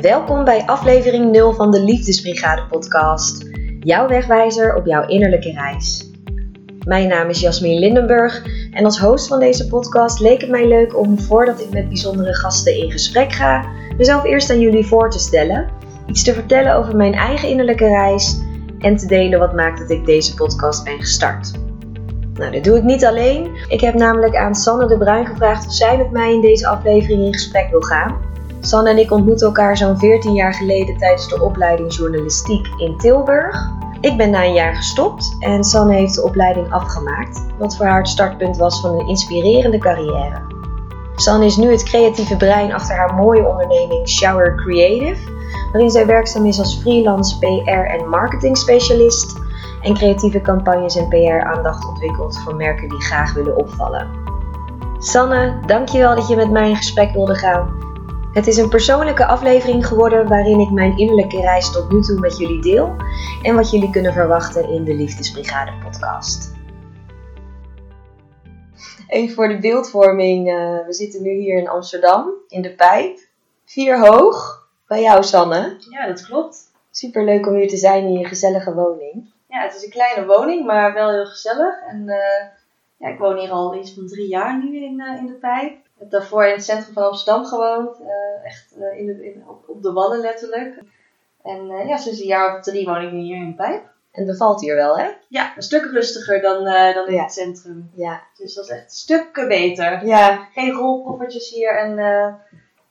Welkom bij aflevering 0 van de Liefdesbrigade podcast. Jouw wegwijzer op jouw innerlijke reis. Mijn naam is Jasmin Lindenburg en als host van deze podcast leek het mij leuk om voordat ik met bijzondere gasten in gesprek ga, mezelf eerst aan jullie voor te stellen, iets te vertellen over mijn eigen innerlijke reis en te delen wat maakt dat ik deze podcast ben gestart. Nou, dit doe ik niet alleen. Ik heb namelijk aan Sanne de Bruin gevraagd of zij met mij in deze aflevering in gesprek wil gaan. Sanne en ik ontmoetten elkaar zo'n 14 jaar geleden tijdens de opleiding journalistiek in Tilburg. Ik ben na een jaar gestopt en Sanne heeft de opleiding afgemaakt, wat voor haar het startpunt was van een inspirerende carrière. Sanne is nu het creatieve brein achter haar mooie onderneming Shower Creative, waarin zij werkzaam is als freelance PR en marketing specialist en creatieve campagnes en PR-aandacht ontwikkelt voor merken die graag willen opvallen. Sanne, dankjewel dat je met mij in gesprek wilde gaan. Het is een persoonlijke aflevering geworden waarin ik mijn innerlijke reis tot nu toe met jullie deel en wat jullie kunnen verwachten in de Liefdesbrigade podcast. Even voor de beeldvorming, uh, we zitten nu hier in Amsterdam in de Pijp, vier hoog, bij jou Sanne. Ja, dat klopt. Super leuk om hier te zijn in je gezellige woning. Ja, het is een kleine woning, maar wel heel gezellig. En uh, ja, ik woon hier al iets van drie jaar nu in, uh, in de Pijp. Ik heb daarvoor in het centrum van Amsterdam gewoond. Uh, echt in de, in, op, op, de wallen letterlijk. En ja, sinds een jaar of drie woon ik nu hier in Pijp. En bevalt hier wel, hè? Ja, een stuk rustiger dan, dan in ja. het centrum. Ja. Dus dat is echt stukken beter. Ja. Geen rolkoffertjes hier en,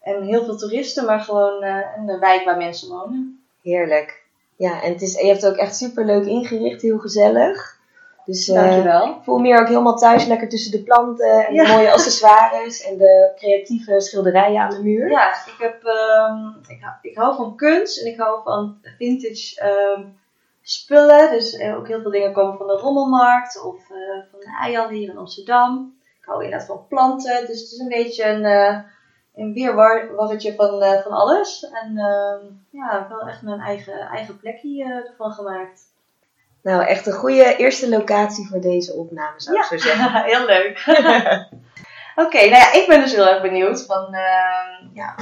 en heel veel toeristen, maar gewoon een wijk waar mensen wonen. Heerlijk. Ja, en het is, je hebt het ook echt super leuk ingericht, heel gezellig. Dus, uh, Dankjewel. Ik voel me hier ook helemaal thuis, lekker tussen de planten en de mooie accessoires en de creatieve schilderijen aan de muur. Ja, ik, heb, um, ik, hou, ik hou van kunst en ik hou van vintage um, spullen. Dus uh, ook heel veel dingen komen van de rommelmarkt of uh, van de Eiland hier in Amsterdam. Ik hou inderdaad van planten, dus het is een beetje een een weerwarretje van, uh, van alles. En uh, ja, wel echt mijn eigen, eigen plekje uh, ervan gemaakt. Nou, echt een goede eerste locatie voor deze opname, zou ja. ik zo zeggen. heel leuk. Oké, okay, nou ja, ik ben dus heel erg benieuwd van ehm, ja,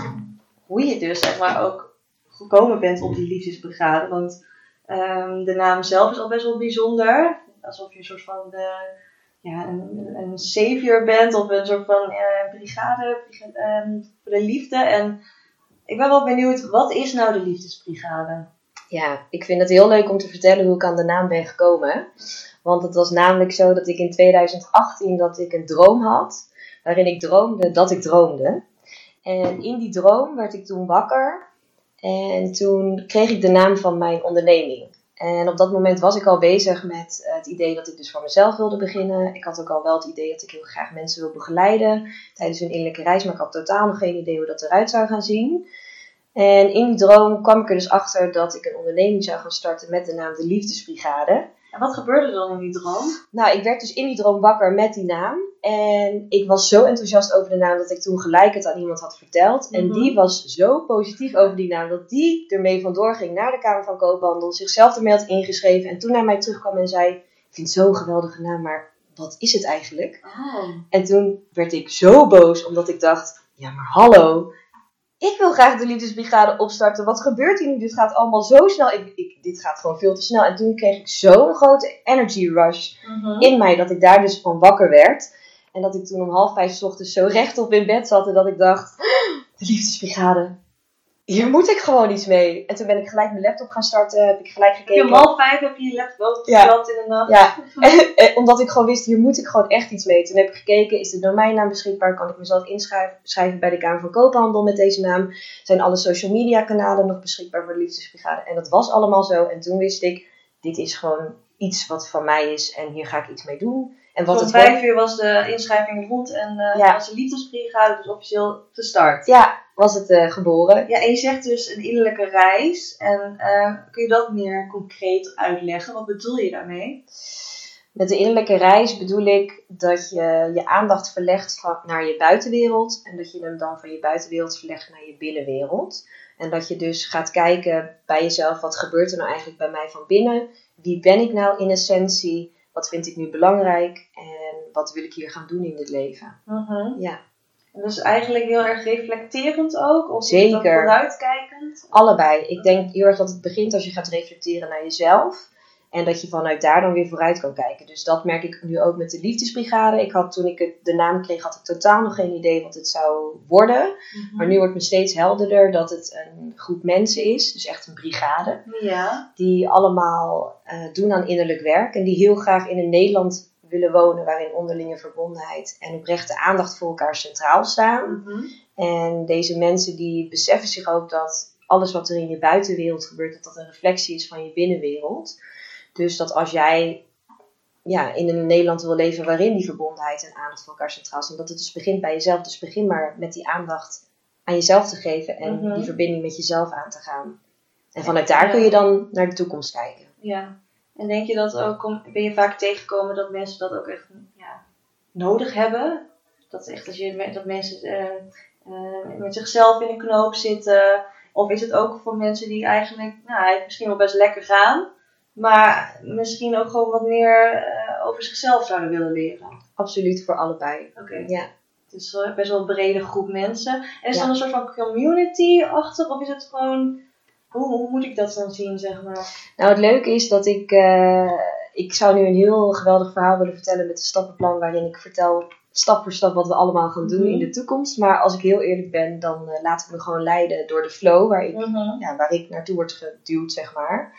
hoe je dus zeg maar ook gekomen bent op die liefdesbrigade. Want um, de naam zelf is al best wel bijzonder. Alsof je een soort van de ja, een, een savior bent of een soort van uh, brigade um, voor de liefde. En ik ben wel benieuwd, wat is nou de liefdesbrigade? Ja, ik vind het heel leuk om te vertellen hoe ik aan de naam ben gekomen. Want het was namelijk zo dat ik in 2018 dat ik een droom had, waarin ik droomde dat ik droomde. En in die droom werd ik toen wakker en toen kreeg ik de naam van mijn onderneming. En op dat moment was ik al bezig met het idee dat ik dus voor mezelf wilde beginnen. Ik had ook al wel het idee dat ik heel graag mensen wil begeleiden tijdens hun innerlijke reis, maar ik had totaal nog geen idee hoe dat eruit zou gaan zien. En in die droom kwam ik er dus achter dat ik een onderneming zou gaan starten met de naam de Liefdesbrigade. En wat gebeurde er dan in die droom? Nou, ik werd dus in die droom wakker met die naam. En ik was zo enthousiast over de naam dat ik toen gelijk het aan iemand had verteld. En die was zo positief over die naam dat die ermee vandoor ging naar de Kamer van Koophandel. Zichzelf ermee had ingeschreven. En toen naar mij terugkwam en zei: Ik vind het zo'n geweldige naam, maar wat is het eigenlijk? Oh. En toen werd ik zo boos omdat ik dacht: Ja, maar hallo. Ik wil graag de liefdesbrigade opstarten. Wat gebeurt hier nu? Dit gaat allemaal zo snel. Ik, ik, dit gaat gewoon veel te snel. En toen kreeg ik zo'n grote energy rush Mhm. in mij dat ik daar dus van wakker werd. En dat ik toen om half vijf 's ochtends zo rechtop in bed zat en dat ik dacht, de liefdesbrigade, hier moet ik gewoon iets mee. En toen ben ik gelijk mijn laptop gaan starten, heb ik gelijk gekeken. om half vijf heb je je laptop Ja. in de nacht? Ja, en, en omdat ik gewoon wist, hier moet ik gewoon echt iets mee. Toen heb ik gekeken, is de domeinnaam beschikbaar? Kan ik mezelf inschrijven schrijven bij de Kamer van Koophandel met deze naam? Zijn alle social media kanalen nog beschikbaar voor de liefdesbrigade? En dat was allemaal zo. En toen wist ik, dit is gewoon iets wat van mij is en hier ga ik iets mee doen. En wat Om het vijf uur was de inschrijving rond en uh, Ja. was de liefdesbrigade dus officieel gestart. Ja, was het eh, geboren. Ja, en je zegt dus een innerlijke reis. En eh, kun je dat meer concreet uitleggen? Wat bedoel je daarmee? Met de innerlijke reis bedoel ik dat je je aandacht verlegt van, naar je buitenwereld. En dat je hem dan van je buitenwereld verlegt naar je binnenwereld. En dat je dus gaat kijken bij jezelf, wat gebeurt er nou eigenlijk bij mij van binnen? Wie ben ik nou in essentie? Wat vind ik nu belangrijk? En wat wil ik hier gaan doen in dit leven? Mhm. Ja. Dus eigenlijk heel erg reflecterend ook? Of Zeker. vooruitkijkend? Allebei. Ik denk heel erg dat het begint als je gaat reflecteren naar jezelf. En dat je vanuit daar dan weer vooruit kan kijken. Dus dat merk ik nu ook met de liefdesbrigade. Ik had toen ik het, de naam kreeg, had ik totaal nog geen idee wat het zou worden. Mhm. Maar nu wordt me steeds helderder dat het een groep mensen is. Dus echt een brigade. Ja. Die allemaal eh, doen aan innerlijk werk. En die heel graag in een Nederland willen wonen waarin onderlinge verbondenheid en oprechte aandacht voor elkaar centraal staan. Mhm. En deze mensen die beseffen zich ook dat alles wat er in je buitenwereld gebeurt, dat dat een reflectie is van je binnenwereld. Dus dat als jij ja, in een Nederland wil leven waarin die verbondenheid en aandacht voor elkaar centraal staan, dat het dus begint bij jezelf. Dus begin maar met die aandacht aan jezelf te geven en Mhm. die verbinding met jezelf aan te gaan. En vanuit daar kun je dan naar de toekomst kijken. Ja. En denk je dat ook, om- ben je vaak tegengekomen dat mensen dat ook echt ja, nodig hebben? Dat, echt als je, dat mensen eh, eh, met zichzelf in een knoop zitten? Of is het ook voor mensen die eigenlijk nou, misschien wel best lekker gaan, maar misschien ook gewoon wat meer eh, over zichzelf zouden willen leren? Absoluut voor allebei. Oké. Ja. Het is wel best wel een brede groep mensen. En is Ja. dan een soort van community achter? Of is het gewoon. Hoe, hoe moet ik dat dan zien, zeg maar? Nou, het leuke is dat ik. eh, ik zou nu een heel geweldig verhaal willen vertellen met een stappenplan waarin ik vertel stap voor stap wat we allemaal gaan doen Mhm. in de toekomst. Maar als ik heel eerlijk ben, dan eh, laat ik me gewoon leiden door de flow waar ik, ja, waar ik naartoe word geduwd, zeg maar.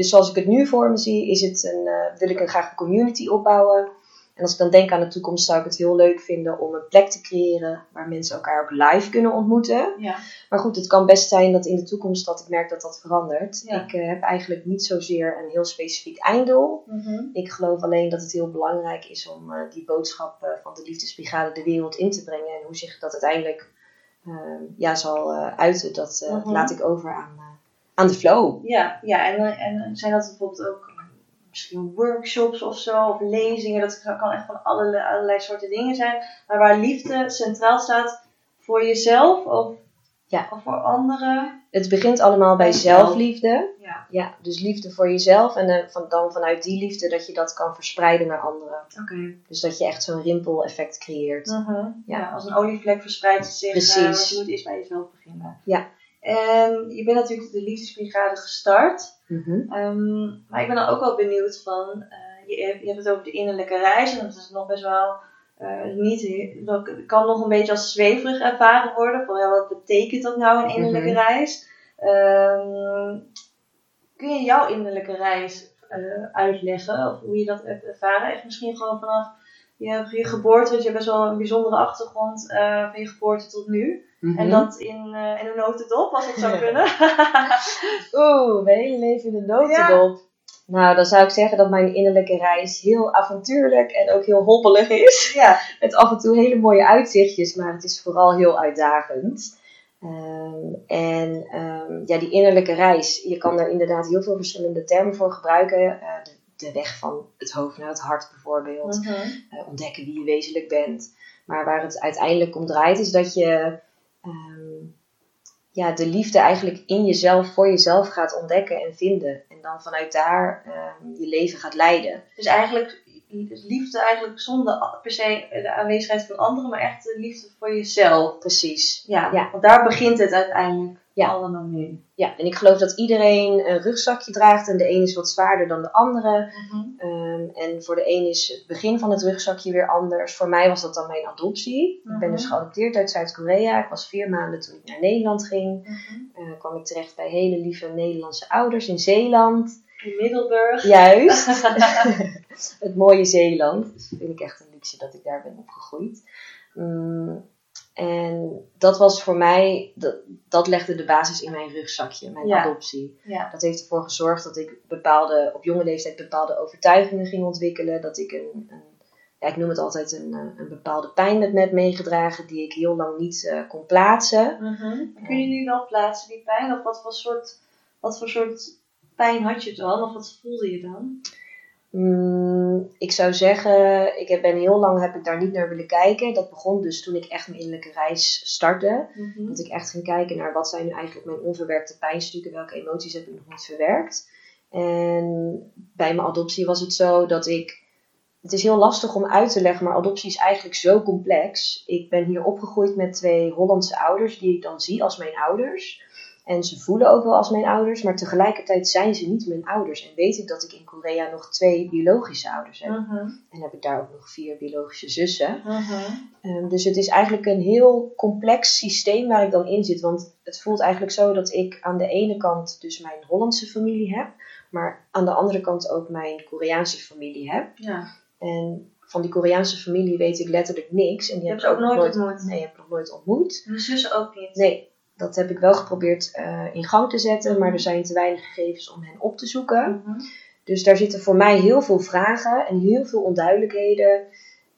Dus zoals ik het nu voor me zie, is het een, eh, wil ik een, graag een community opbouwen. En als ik dan denk aan de toekomst, zou ik het heel leuk vinden om een plek te creëren waar mensen elkaar ook live kunnen ontmoeten. Ja. Maar goed, het kan best zijn dat in de toekomst dat ik merk dat dat verandert. Ja. Ik eh, heb eigenlijk niet zozeer een heel specifiek einddoel. Mhm. Ik geloof alleen dat het heel belangrijk is om eh, die boodschap van de liefdesbrigade de wereld in te brengen. En hoe zich dat uiteindelijk ja, zal uiten, dat Mhm. laat ik over aan, aan de flow. Ja, ja en, eh, en zijn dat bijvoorbeeld ook eh, misschien workshops of zo, of lezingen? Dat kan echt van allerlei, allerlei soorten dingen zijn. Maar waar liefde centraal staat voor jezelf of, Ja. of voor anderen. Het begint allemaal bij zelfliefde. Ja, Ja, dus liefde voor jezelf en eh, van, dan vanuit die liefde dat je dat kan verspreiden naar anderen. oké. Dus dat je echt zo'n rimpel-effect creëert. Mhm. Ja. Ja, als een olievlek verspreidt het zich. eh, Precies. want je moet eerst bij jezelf beginnen. Ja. En je bent natuurlijk de liefdesbrigade gestart. Mhm. Ehm, maar ik ben dan ook wel benieuwd van, eh, je, je hebt het over de innerlijke reis en dat is nog best wel eh, niet, dat kan nog een beetje als zweverig ervaren worden. Van, ja, wat betekent dat nou een innerlijke Mhm. reis? Ehm, kun je jouw innerlijke reis eh, uitleggen of hoe je dat hebt ervaren? Echt misschien gewoon vanaf je, je geboorte, want je hebt best wel een bijzondere achtergrond eh, van je geboorte tot nu. Mhm. En dat in, eh in een notendop, als het zou kunnen. Oeh, mijn hele leven in de notendop. Nou, dan zou ik zeggen dat mijn innerlijke reis heel avontuurlijk en ook heel hobbelig is. ja. Met af en toe hele mooie uitzichtjes, maar het is vooral heel uitdagend. Ehm, en ehm, ja, die innerlijke reis, je kan er inderdaad heel veel verschillende termen voor gebruiken. Eh, de, de weg van het hoofd naar het hart bijvoorbeeld. Mhm. eh, ontdekken wie je wezenlijk bent. Maar waar het uiteindelijk om draait, is dat je ehm, ja, de liefde eigenlijk in jezelf, voor jezelf gaat ontdekken en vinden. En dan vanuit daar ehm, je leven gaat leiden. Dus eigenlijk liefde eigenlijk zonder per se de aanwezigheid van anderen, maar echt de liefde voor jezelf. Precies. Ja, Ja. want daar begint het uiteindelijk Ja. allemaal mee. Ja, en ik geloof dat iedereen een rugzakje draagt en de een is wat zwaarder dan de andere. Ehm, en voor de een is het begin van het rugzakje weer anders. Voor mij was dat dan mijn adoptie. Ik ben Mhm. dus geadopteerd uit Zuid-Korea. Ik was vier maanden toen ik naar Nederland ging. Eh, kwam ik terecht bij hele lieve Nederlandse ouders in Zeeland. In Middelburg. Juist. het mooie Zeeland. Dus vind ik echt een luxe dat ik daar ben opgegroeid. Mm, en dat was voor mij, dat, dat legde de basis in mijn rugzakje, mijn Ja. adoptie. Ja. Dat heeft ervoor gezorgd dat ik bepaalde, op jonge leeftijd bepaalde overtuigingen ging ontwikkelen. Dat ik een, een ja, ik noem het altijd een, eh, een bepaalde pijn met me meegedragen die ik heel lang niet eh, kon plaatsen. Mhm. Kun je nu wel plaatsen die pijn? Of wat voor soort, wat voor soort pijn had je dan? Of wat voelde je dan? Mm, ik zou zeggen, ik heb, ben heel lang heb ik daar niet naar willen kijken. Dat begon dus toen ik echt mijn innerlijke reis startte. Dat ik echt ging kijken naar wat zijn nu eigenlijk mijn onverwerkte pijnstukken, welke emoties heb ik nog niet verwerkt. En bij mijn adoptie was het zo dat ik het is heel lastig om uit te leggen, maar adoptie is eigenlijk zo complex. Ik ben hier opgegroeid met twee Hollandse ouders die ik dan zie als mijn ouders. En ze voelen ook wel als mijn ouders, maar tegelijkertijd zijn ze niet mijn ouders. En weet ik dat ik in Korea nog twee biologische ouders heb. Mhm. En heb ik daar ook nog vier biologische zussen. Mhm. Ehm, dus het is eigenlijk een heel complex systeem waar ik dan in zit. Want het voelt eigenlijk zo dat ik aan de ene kant dus mijn Hollandse familie heb. Maar aan de andere kant ook mijn Koreaanse familie heb. Ja. En van die Koreaanse familie weet ik letterlijk niks. En die heb ik ze ook nooit ontmoet? Nee, heb ik nog nooit ontmoet. Mijn zussen ook niet. Nee, dat heb ik wel geprobeerd eh, in gang te zetten. Maar er zijn te weinig gegevens om hen op te zoeken. Mhm. Dus daar zitten voor mij heel veel vragen en heel veel onduidelijkheden.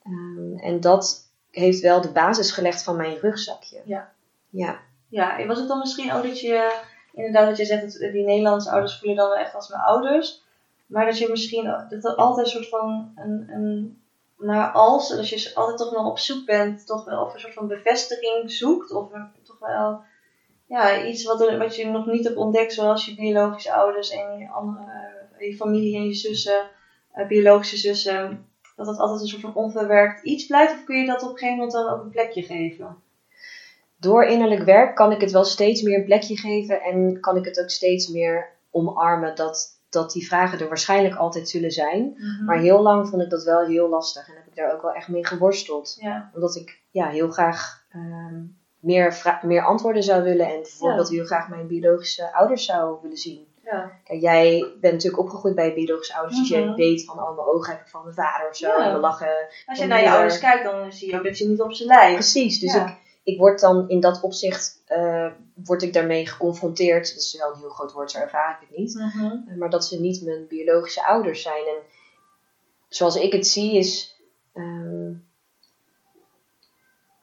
Ehm, en dat heeft wel de basis gelegd van mijn rugzakje. Ja. Ja, Ja, was het dan misschien ook dat je, inderdaad, dat je zegt dat die Nederlandse ouders voelen dan wel echt als mijn ouders, maar dat je misschien dat er altijd een soort van een, een naar als, dat je altijd toch wel op zoek bent, toch wel of een soort van bevestiging zoekt, of een, toch wel ja, iets wat, er, wat je nog niet hebt ontdekt, zoals je biologische ouders en je, andere, je familie en je zussen, eh, biologische zussen, dat dat altijd een soort van onverwerkt iets blijft, of kun je dat op een gegeven moment dan ook een plekje geven? door innerlijk werk kan ik het wel steeds meer een plekje geven en kan ik het ook steeds meer omarmen dat, dat die vragen er waarschijnlijk altijd zullen zijn. Maar heel lang vond ik dat wel heel lastig en heb ik daar ook wel echt mee geworsteld. ja. Omdat ik ja, heel graag ehm, meer, meer antwoorden zou willen en bijvoorbeeld heel graag mijn biologische ouders zou willen zien. Ja. Kijk, jij bent natuurlijk opgegroeid bij biologische ouders, dus Mhm. jij weet van, oh, mijn ogen heb ik van mijn vader of zo. Ja. En we lachen. Als je naar je moeder. ouders kijkt, dan zie je ook dat je niet op ze lijkt. Precies, dus ik, ik word dan in dat opzicht, eh, word ik daarmee geconfronteerd. Dat is wel een heel groot woord, zo ervaar ik het niet. Mhm. Eh, Maar dat ze niet mijn biologische ouders zijn. En zoals ik het zie is, ehm,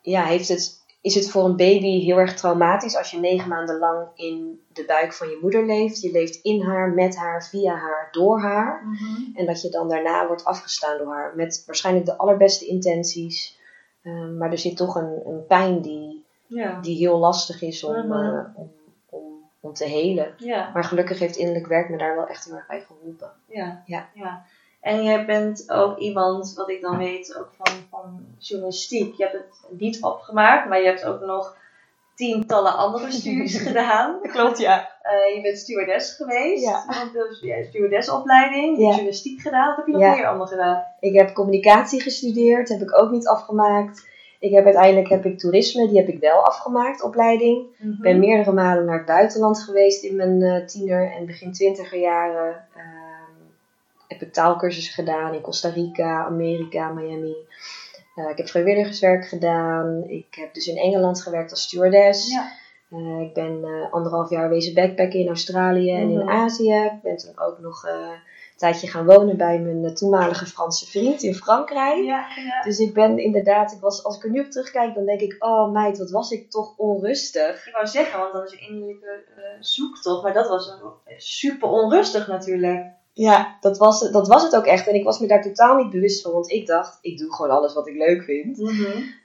ja, heeft het, is het voor een baby heel erg traumatisch als je negen maanden lang in de buik van je moeder leeft. Je leeft in haar, met haar, via haar, door haar. Mhm. En dat je dan daarna wordt afgestaan door haar. Met waarschijnlijk de allerbeste intenties. Ehm, maar er zit toch een, een pijn die, Ja. die heel lastig is om, eh, om, om, om te helen. Ja. Maar gelukkig heeft innerlijk werk me daar wel echt heel erg bij geholpen. Ja. Ja. ja. En jij bent ook iemand, wat ik dan weet, ook van, van journalistiek. Je hebt het niet afgemaakt, maar je hebt ook nog tientallen andere studies gedaan. Klopt, ja. Eh, je bent stewardess geweest. Ja. Dus, ja, stewardessopleiding, Ja. journalistiek gedaan. Wat heb je nog Ja. meer allemaal gedaan? Ik heb communicatie gestudeerd, heb ik ook niet afgemaakt. Ik heb uiteindelijk heb ik toerisme, die heb ik wel afgemaakt, opleiding. Ik ben meerdere malen naar het buitenland geweest in mijn eh, tiener- en begin twintiger jaren. Ehm, heb ik taalkursussen gedaan in Costa Rica, Amerika, Miami. Eh, ik heb vrijwilligerswerk gedaan. Ik heb dus in Engeland gewerkt als stewardess. Ja. Eh, ik ben eh, anderhalf jaar wezen backpacken in Australië en in Mhm. Azië. Ik ben toen ook nog een tijdje gaan wonen bij mijn toenmalige Franse vriend in Frankrijk. Ja, ja. Dus ik ben inderdaad, ik was, als ik er nu op terugkijk, dan denk ik, oh meid, wat was ik toch onrustig. Ik wou zeggen, want dat is een innerlijke zoektocht. Maar dat was super onrustig natuurlijk. Ja, dat was, dat was het ook echt. En ik was me daar totaal niet bewust van, want ik dacht, ik doe gewoon alles wat ik leuk vind.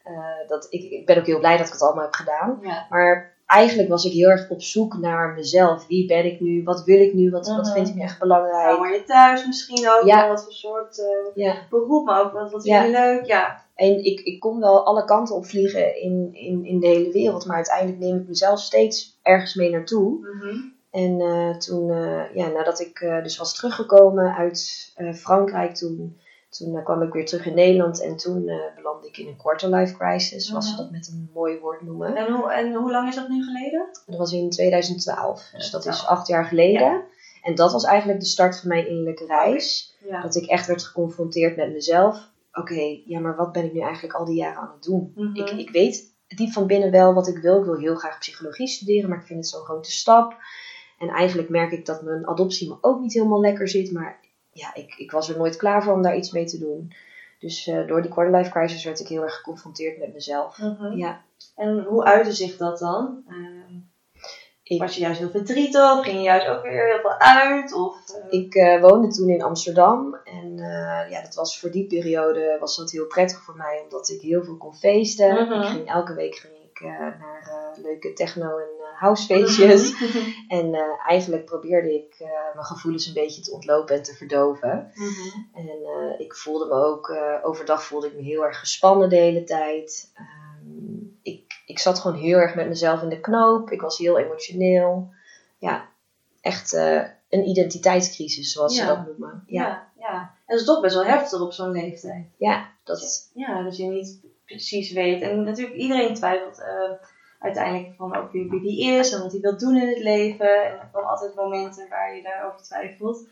Eh, dat, ik, ik ben ook heel blij dat ik het allemaal heb gedaan. Ja. Maar eigenlijk was ik heel erg op zoek naar mezelf. Wie ben ik nu? Wat wil ik nu? Wat, wat Mhm. vind ik nu echt belangrijk? word je thuis misschien ook? Ja. Wat voor soort eh, Ja. beroep, maar ook wat, wat Ja. vind je leuk? Ja. En ik, ik kon wel alle kanten op vliegen in, in, in de hele wereld. Maar uiteindelijk neem ik mezelf steeds ergens mee naartoe. En eh, toen, eh, ja, nadat ik eh, dus was teruggekomen uit Frankrijk, toen, toen kwam ik weer terug in Nederland. En toen belandde ik in een quarter-life crisis, zoals ze Mhm. dat met een mooi woord noemen. En, hoe, en hoe lang is dat nu geleden? Dat was in 2012, dus dat is 2012. acht jaar geleden. En dat was eigenlijk de start van mijn innerlijke reis. Ja. Dat ik echt werd geconfronteerd met mezelf. Oké, ja, maar wat ben ik nu eigenlijk al die jaren aan het doen? Mhm. Ik, ik weet diep van binnen wel wat ik wil. Ik wil heel graag psychologie studeren, maar ik vind het zo'n grote stap. En eigenlijk merk ik dat mijn adoptie me ook niet helemaal lekker zit. Maar ja, ik, ik was er nooit klaar voor om daar iets mee te doen. Dus eh, door die quarterlife crisis werd ik heel erg geconfronteerd met mezelf. Mhm. Ja, En hoe uitte zich dat dan? Ehm, Ik- was je juist heel verdrietig? Ging je juist ook weer heel veel uit? Of, eh, ik eh, woonde toen in Amsterdam. En eh, ja, dat was voor die periode was dat heel prettig voor mij. Omdat ik heel veel kon feesten. Mhm. Ik ging, elke week ging ik eh, naar eh, leuke techno en housefeestjes. En eh, eigenlijk probeerde ik eh, mijn gevoelens een beetje te ontlopen en te verdoven. Mhm. En eh, ik voelde me ook, overdag voelde ik me heel erg gespannen de hele tijd. Ehm, ik, ik zat gewoon heel erg met mezelf in de knoop. Ik was heel emotioneel. Ja, echt een identiteitscrisis, zoals ze dat noemen. Ja, Ja, ja. En dat is toch best wel heftig op zo'n leeftijd. ja dat, Ja, dat je niet precies weet. En natuurlijk, iedereen twijfelt uiteindelijk van ook wie, wie die is en wat hij wil doen in het leven. En er komen altijd momenten waar je daarover twijfelt.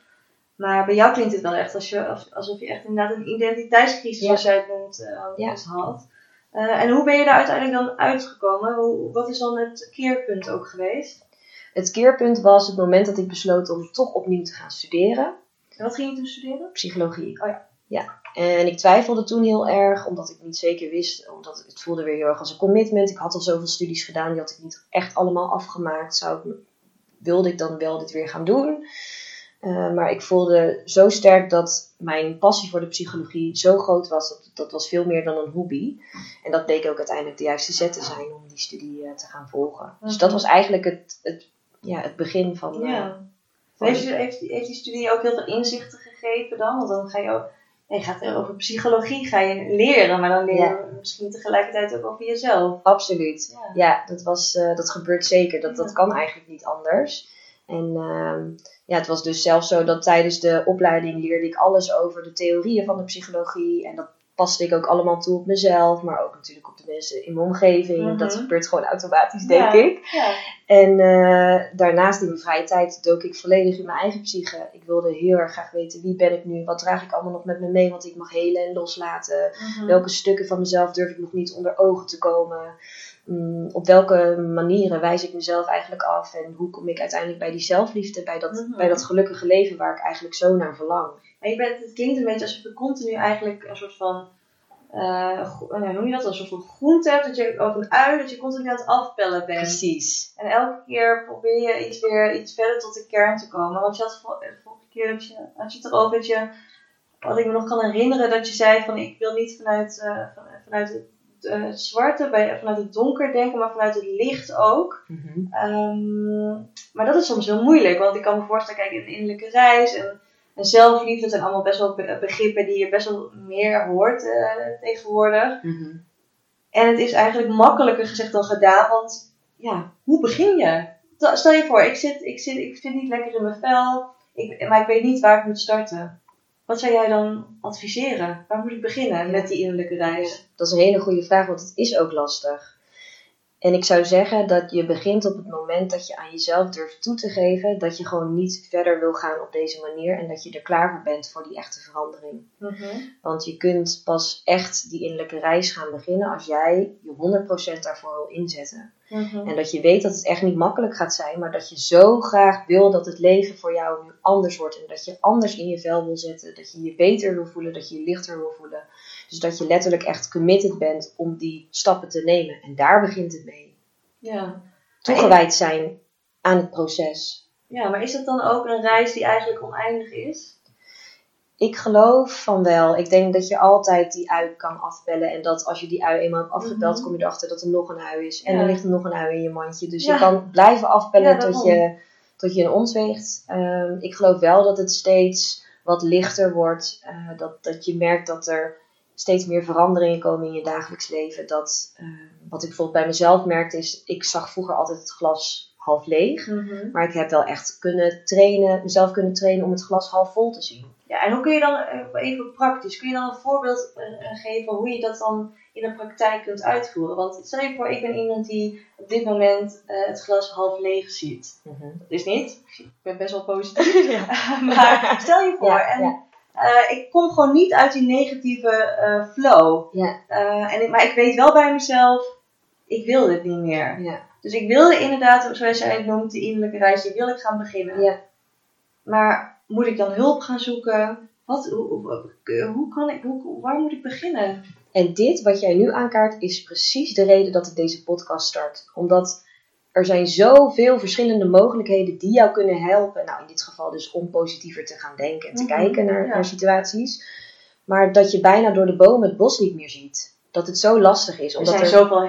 Maar bij jou klinkt het wel echt als je, als- alsof je echt inderdaad een identiteitscrisis, Ja. zoals jij het noemt, eh, Ja. dus had. Eh, en hoe ben je daar uiteindelijk dan uitgekomen? Hoe, wat is dan het keerpunt ook geweest? het keerpunt was het moment dat ik besloot om toch opnieuw te gaan studeren. En wat ging je toen studeren? Psychologie. Oh ja. Ja. En ik twijfelde toen heel erg, omdat ik niet zeker wist, omdat het voelde weer heel erg als een commitment. Ik had al zoveel studies gedaan, die had ik niet echt allemaal afgemaakt. Zou ik, wilde ik dan wel dit weer gaan doen? Eh, maar ik voelde zo sterk dat mijn passie voor de psychologie zo groot was, dat, dat was veel meer dan een hobby. En dat bleek ook uiteindelijk de juiste zet te zijn om die studie eh, te gaan volgen. Dus Mhm. dat was eigenlijk het, het, ja, het begin van... eh, Ja. van- Heeft, heeft, heeft die studie ook heel veel inzichten gegeven dan? Want dan ga je ook, je gaat er over psychologie ga je leren, maar dan leer je Ja. misschien tegelijkertijd ook over jezelf. Absoluut. Ja. Ja, dat, was, eh, dat gebeurt zeker. Dat, dat kan eigenlijk niet anders. En ehm, ja, het was dus zelfs zo dat tijdens de opleiding leerde ik alles over de theorieën van de psychologie. En dat paste ik ook allemaal toe op mezelf, maar ook natuurlijk op de mensen in mijn omgeving. Mhm. Dat gebeurt gewoon automatisch, denk Ja. ik. Ja. En eh, daarnaast in mijn vrije tijd dook ik volledig in mijn eigen psyche. Ik wilde heel erg graag weten wie ben ik nu, wat draag ik allemaal nog met me mee, wat ik mag helen en loslaten. Mhm. Welke stukken van mezelf durf ik nog niet onder ogen te komen? Mm, op welke manieren wijs ik mezelf eigenlijk af? En hoe kom ik uiteindelijk bij die zelfliefde, bij dat, Mhm. bij dat gelukkige leven waar ik eigenlijk zo naar verlang? Maar je bent, het klinkt een beetje alsof je continu eigenlijk een soort van, eh, eh, hoe noem je dat, een soort van groente hebt, dat je, of een ui, dat je continu aan het afpellen bent. Precies. En elke keer probeer je iets weer iets verder tot de kern te komen. Want je had de vorige keer dat je, had je het erover dat je, wat ik me nog kan herinneren, dat je zei van ik wil niet vanuit, eh, van- vanuit het, eh, het zwarte, bij, vanuit het donker denken, maar vanuit het licht ook. Ehm, maar dat is soms heel moeilijk, want ik kan me voorstellen, kijk, een innerlijke reis en, en zelfliefde dat zijn allemaal best wel be- begrippen die je best wel meer hoort eh, tegenwoordig. Mhm. En het is eigenlijk makkelijker gezegd dan gedaan, want ja, hoe begin je? Stel- Stel je voor, ik zit, ik zit, ik zit niet lekker in mijn vel, ik, maar ik weet niet waar ik moet starten. Wat zou jij dan adviseren? Waar moet ik beginnen met die innerlijke reis? Dat is een hele goede vraag, want het is ook lastig. En ik zou zeggen dat je begint op het moment dat je aan jezelf durft toe te geven dat je gewoon niet verder wil gaan op deze manier en dat je er klaar voor bent voor die echte verandering. Want je kunt pas echt die innerlijke reis gaan beginnen als jij je 100% daarvoor wil inzetten. En dat je weet dat het echt niet makkelijk gaat zijn, maar dat je zo graag wil dat het leven voor jou nu anders wordt. En dat je anders in je vel wil zetten, dat je je beter wil voelen, dat je je lichter wil voelen. Dus dat je letterlijk echt committed bent om die stappen te nemen. En daar begint het mee. Ja. Toegewijd zijn aan het proces. ja, maar is het dan ook een reis die eigenlijk oneindig is? Ik geloof van wel. Ik denk dat je altijd die ui kan afbellen. En dat als je die ui eenmaal hebt afgebeld, Mhm. kom je erachter dat er nog een ui is. En Ja. er ligt er nog een ui in je mandje. Dus Ja. je kan blijven afbellen Ja, tot, je, tot je een ons weegt. Ehm, ik geloof wel dat het steeds wat lichter wordt. Eh, dat, dat je merkt dat er steeds meer veranderingen komen in je dagelijks leven. Dat, eh, wat ik bijvoorbeeld bij mezelf merkte is, ik zag vroeger altijd het glas half leeg. Maar ik heb wel echt kunnen trainen, mezelf kunnen trainen om het glas half vol te zien. Ja, en hoe kun je dan, eh, even praktisch, kun je dan een voorbeeld eh, geven hoe je dat dan in de praktijk kunt uitvoeren? Want stel je voor, ik ben iemand die op dit moment het glas half leeg ziet. Dat is niet, ik ben best wel positief. maar stel je voor, Ja, en ja. Eh, ik kom gewoon niet uit die negatieve eh, flow. Ja. Eh, en ik, maar ik weet wel bij mezelf, ik wil dit niet meer. Ja. Dus ik wilde inderdaad, zoals jij het noemt, de innerlijke reis, die wil ik gaan beginnen. Ja. Maar moet ik dan hulp gaan zoeken? Wat, hoe, hoe, hoe kan ik, hoe, waar moet ik beginnen? En dit wat jij nu aankaart is precies de reden dat ik deze podcast start. Omdat er zijn zoveel verschillende mogelijkheden die jou kunnen helpen. Nou, in dit geval dus om positiever te gaan denken en te Mhm, kijken naar, ja. naar situaties. Maar dat je bijna door de bomen het bos niet meer ziet. dat het zo lastig is. Er Omdat zijn er zoveel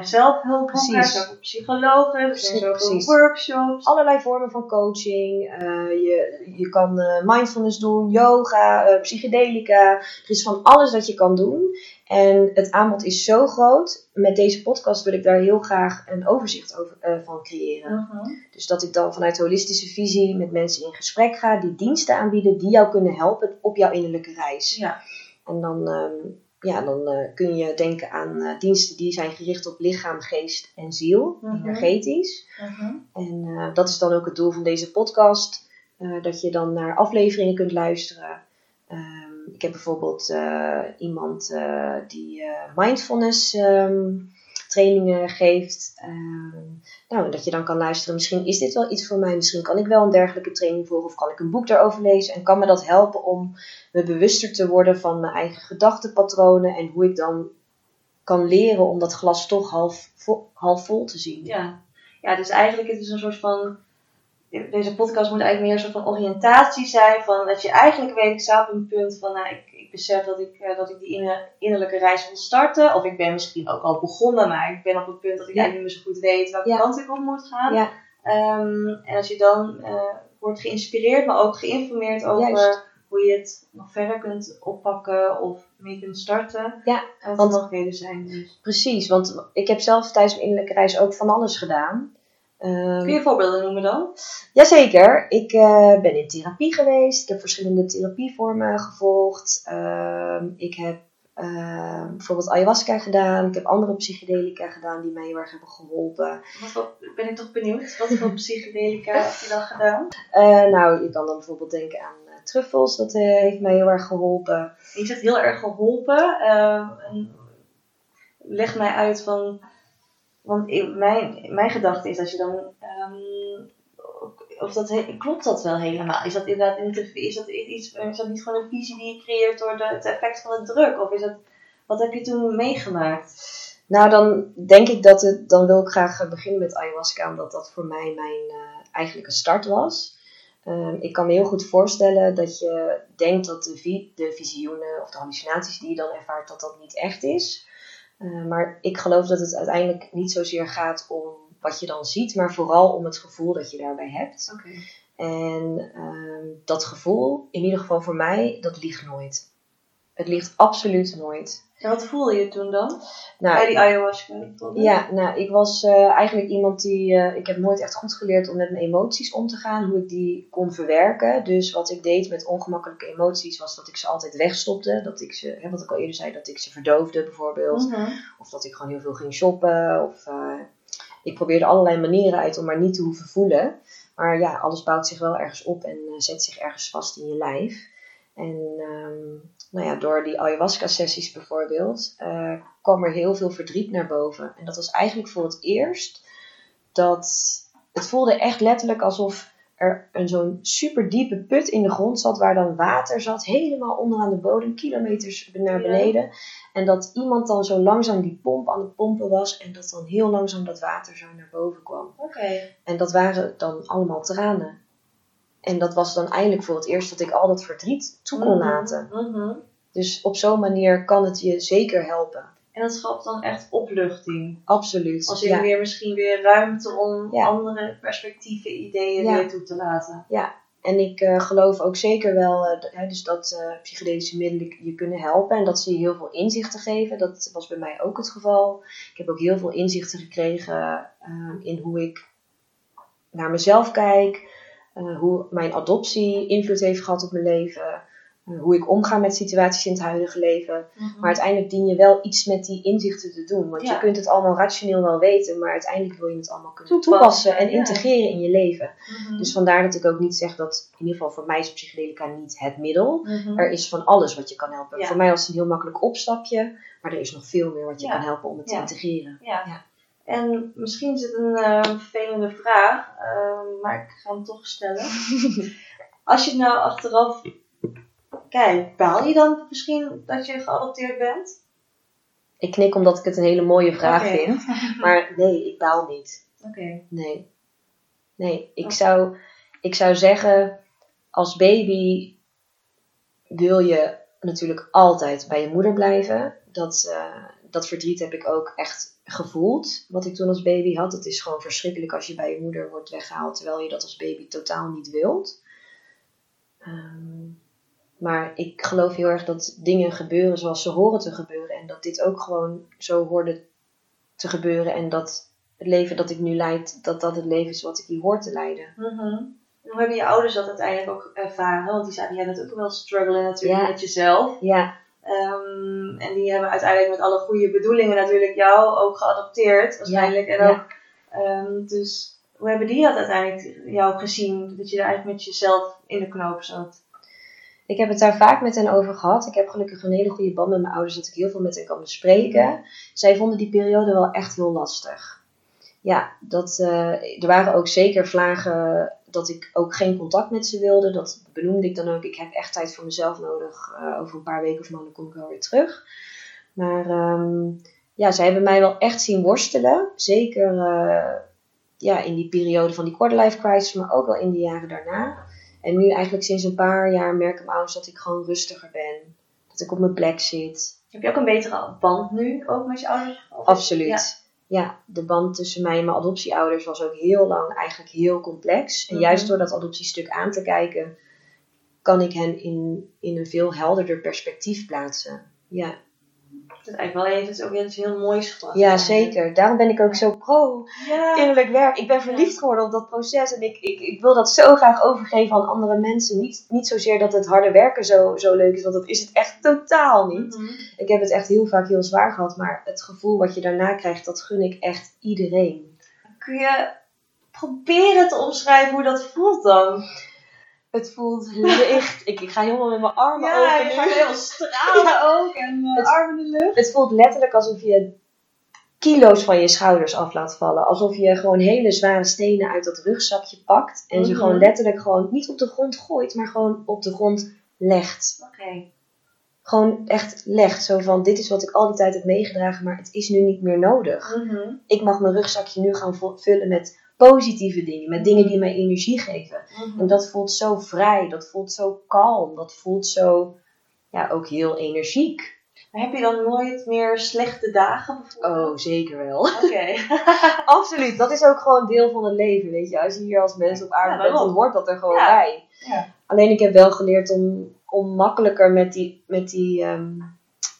zoveel psychologen, er zijn zoveel Precies. workshops. allerlei vormen van coaching. eh, je, je kan eh, mindfulness doen, yoga, eh, psychedelica. Er is van alles dat je kan doen. En het aanbod is zo groot. Met deze podcast wil ik daar heel graag een overzicht over, eh, van creëren. Mhm. Dus dat ik dan vanuit holistische visie met mensen in gesprek ga die diensten aanbieden die jou kunnen helpen op jouw innerlijke reis. Ja. En dan, ehm, ja, dan eh, kun je denken aan eh, diensten die zijn gericht op lichaam, geest en ziel, Mhm. energetisch. Mhm. En dat is dan ook het doel van deze podcast. dat je dan naar afleveringen kunt luisteren. Ik heb bijvoorbeeld eh, iemand eh, die eh, mindfulness ehm, trainingen geeft. Ehm, nou, dat je dan kan luisteren. Misschien is dit wel iets voor mij. Misschien kan ik wel een dergelijke training volgen. Of kan ik een boek daarover lezen. En kan me dat helpen om me bewuster te worden van mijn eigen gedachtenpatronen. En hoe ik dan kan leren om dat glas toch half vol, half vol te zien. Ja. ja, dus eigenlijk het is een soort van. Deze podcast moet eigenlijk meer een soort van oriëntatie zijn. Van dat je eigenlijk weet, ik sta op een punt van. Nou, ik, ik besef dat ik, eh, dat ik die inner- innerlijke reis wil starten. Of ik ben misschien ook al begonnen, maar ik ben op het punt dat ik Ja. eigenlijk niet meer zo goed weet welke Ja. kant ik op moet gaan. Ja. Ehm, en als je dan eh, wordt geïnspireerd, maar ook geïnformeerd over Juist. hoe je het nog verder kunt oppakken of mee kunt starten. Ja, wat want- de mogelijkheden zijn. Dus. Precies, want ik heb zelf tijdens mijn innerlijke reis ook van alles gedaan. Ehm, Kun je voorbeelden noemen dan? Jazeker, ik eh, ben in therapie geweest. Ik heb verschillende therapievormen gevolgd. Ehm, ik heb ehm, bijvoorbeeld ayahuasca gedaan. Ik heb andere psychedelica gedaan die mij heel erg hebben geholpen. Wat ben ik toch benieuwd. Wat voor psychedelica heb je dan gedaan? Eh, nou, je kan dan bijvoorbeeld denken aan eh, truffels. Dat heeft mij heel erg geholpen. Je zegt heel erg geholpen. Ehm, en leg mij uit van. Want mijn, mijn gedachte is dat je dan. ehm, of dat, klopt dat wel helemaal? Is dat inderdaad niet, is dat iets, is dat niet gewoon een visie die je creëert door de, het effect van de druk? Of is dat, wat heb je toen meegemaakt? Nou, dan denk ik dat het, dan wil ik graag beginnen met ayahuasca, omdat dat voor mij mijn eh, eigenlijke start was. Ehm, ik kan me heel goed voorstellen dat je denkt dat de, de visioenen of de hallucinaties die je dan ervaart, dat dat niet echt is. Eh, maar ik geloof dat het uiteindelijk niet zozeer gaat om wat je dan ziet, maar vooral om het gevoel dat je daarbij hebt. Oké. En ehm, dat gevoel, in ieder geval voor mij, dat liegt nooit. Het ligt absoluut nooit. En wat voelde je toen dan? Nou, Bij die ayahuasca? ja, nou, ik was eh, eigenlijk iemand die. eh, ik heb nooit echt goed geleerd om met mijn emoties om te gaan, hoe ik die kon verwerken. Dus wat ik deed met ongemakkelijke emoties was dat ik ze altijd wegstopte. Dat ik ze, hè, wat ik al eerder zei, dat ik ze verdoofde bijvoorbeeld. Mhm. Of dat ik gewoon heel veel ging shoppen. Of eh, ik probeerde allerlei manieren uit om maar niet te hoeven voelen. Maar ja, alles bouwt zich wel ergens op en zet zich ergens vast in je lijf. En ehm, nou ja, door die ayahuasca-sessies bijvoorbeeld, eh, kwam er heel veel verdriet naar boven. En dat was eigenlijk voor het eerst dat het voelde echt letterlijk alsof er een zo'n super diepe put in de grond zat, waar dan water zat, helemaal onderaan de bodem, kilometers naar Ja. beneden. En dat iemand dan zo langzaam die pomp aan het pompen was en dat dan heel langzaam dat water zo naar boven kwam. Oké. En dat waren dan allemaal tranen. En dat was dan eindelijk voor het eerst dat ik al dat verdriet toe kon laten. Mhm. Dus op zo'n manier kan het je zeker helpen. En dat schapt dan echt opluchting. Absoluut. Als je ja. weer misschien weer ruimte om Ja. andere perspectieven, ideeën Ja. weer toe te laten. En ik eh, geloof ook zeker wel eh, hè, dus dat eh, psychedelische middelen je kunnen helpen en dat ze je heel veel inzichten geven. Dat was bij mij ook het geval. Ik heb ook heel veel inzichten gekregen in hoe ik naar mezelf kijk, eh, hoe mijn adoptie invloed heeft gehad op mijn leven, eh, hoe ik omga met situaties in het huidige leven. Maar uiteindelijk dien je wel iets met die inzichten te doen. Want Ja. je kunt het allemaal rationeel wel weten, maar uiteindelijk wil je het allemaal kunnen Toepassen, toepassen en ja. integreren in je leven. Mhm. Dus vandaar dat ik ook niet zeg dat, in ieder geval voor mij is psychedelica niet het middel. Mhm. Er is van alles wat je kan helpen. Ja. Voor mij was het een heel makkelijk opstapje, maar er is nog veel meer wat je Ja. kan helpen om het Ja. te integreren. Ja. En misschien is het een eh, vervelende vraag, eh, maar ik ga hem toch stellen. Als je nou achteraf kijkt, baal je dan misschien dat je geadopteerd bent? Ik knik omdat ik het een hele mooie vraag vind. Maar nee, ik baal niet. Oké. Nee. Nee, ik, zou, ik zou zeggen, als baby wil je natuurlijk altijd bij je moeder blijven. Dat, eh, dat verdriet heb ik ook echt gevoeld. Wat ik toen als baby had. Het is gewoon verschrikkelijk als je bij je moeder wordt weggehaald. Terwijl je dat als baby totaal niet wilt. Ehm, maar ik geloof heel erg dat dingen gebeuren zoals ze horen te gebeuren. En dat dit ook gewoon zo hoorde te gebeuren. En dat het leven dat ik nu leid, dat dat het leven is wat ik hier hoor te leiden. Mhm. Hoe hebben je ouders dat uiteindelijk ook ervaren? Want die zeiden, jij bent ook wel struggelen natuurlijk Ja. met jezelf. Ja, Ehm, en die hebben uiteindelijk met alle goede bedoelingen natuurlijk jou ook geadopteerd. Waarschijnlijk. en ja. ook, ehm, dus hoe hebben die dat uiteindelijk jou gezien? Dat je daar eigenlijk met jezelf in de knoop zat? ik heb het daar vaak met hen over gehad. Ik heb gelukkig een hele goede band met mijn ouders, dat ik heel veel met hen kan bespreken. Zij vonden die periode wel echt heel lastig. Ja, dat, eh, er waren ook zeker vlagen dat ik ook geen contact met ze wilde. Dat benoemde ik dan ook. Ik heb echt tijd voor mezelf nodig. Eh, over een paar weken of maanden kom ik wel weer terug. Maar ehm, ja, zij hebben mij wel echt zien worstelen. Zeker eh, ja, in die periode van die quarterlife crisis, maar ook wel in de jaren daarna. En nu eigenlijk sinds een paar jaar merken mijn ouders dat ik gewoon rustiger ben. Dat ik op mijn plek zit. Heb je ook een betere band nu ook met je ouders? Absoluut. Ja. Ja. de band tussen mij en mijn adoptieouders was ook heel lang eigenlijk heel complex. En Mhm. juist door dat adoptiestuk aan te kijken, kan ik hen in, in een veel helderder perspectief plaatsen. Ja, Dat is eigenlijk wel even, het is ook iets heel moois gebracht. ja zeker. Daarom ben ik ook zo pro Ja. innerlijk werk. Ik ben verliefd geworden op dat proces en ik, ik, ik wil dat zo graag overgeven aan andere mensen. Niet, niet zozeer dat het harde werken zo, zo leuk is, want dat is het echt totaal niet. Mhm. Ik heb het echt heel vaak heel zwaar gehad, maar het gevoel wat je daarna krijgt, dat gun ik echt iedereen. Kun je proberen te omschrijven hoe dat voelt dan? Het voelt licht. ik, ik ga helemaal met mijn armen Ja, open nu. gaat heel stralen ook en uh, Het- armen in de lucht. Het voelt letterlijk alsof je kilo's van je schouders af laat vallen. Alsof je gewoon hele zware stenen uit dat rugzakje pakt. En ze Mhm. gewoon letterlijk gewoon niet op de grond gooit, maar gewoon op de grond legt. Oké. Gewoon echt legt. Zo van, dit is wat ik al die tijd heb meegedragen, maar het is nu niet meer nodig. Mhm. Ik mag mijn rugzakje nu gaan vullen met positieve dingen. Met dingen die mij energie geven. Mhm. En dat voelt zo vrij. Dat voelt zo kalm. Dat voelt zo, ja, ook heel energiek. Maar heb je dan nooit meer slechte dagen bijvoorbeeld? Oh, zeker wel. Oké. Absoluut. Dat is ook gewoon deel van het leven, weet je. Als je hier als mens op aarde Ja, bent, dan hoort dat er gewoon Ja. bij. Ja. Alleen ik heb wel geleerd om, om makkelijker met die, met die ehm,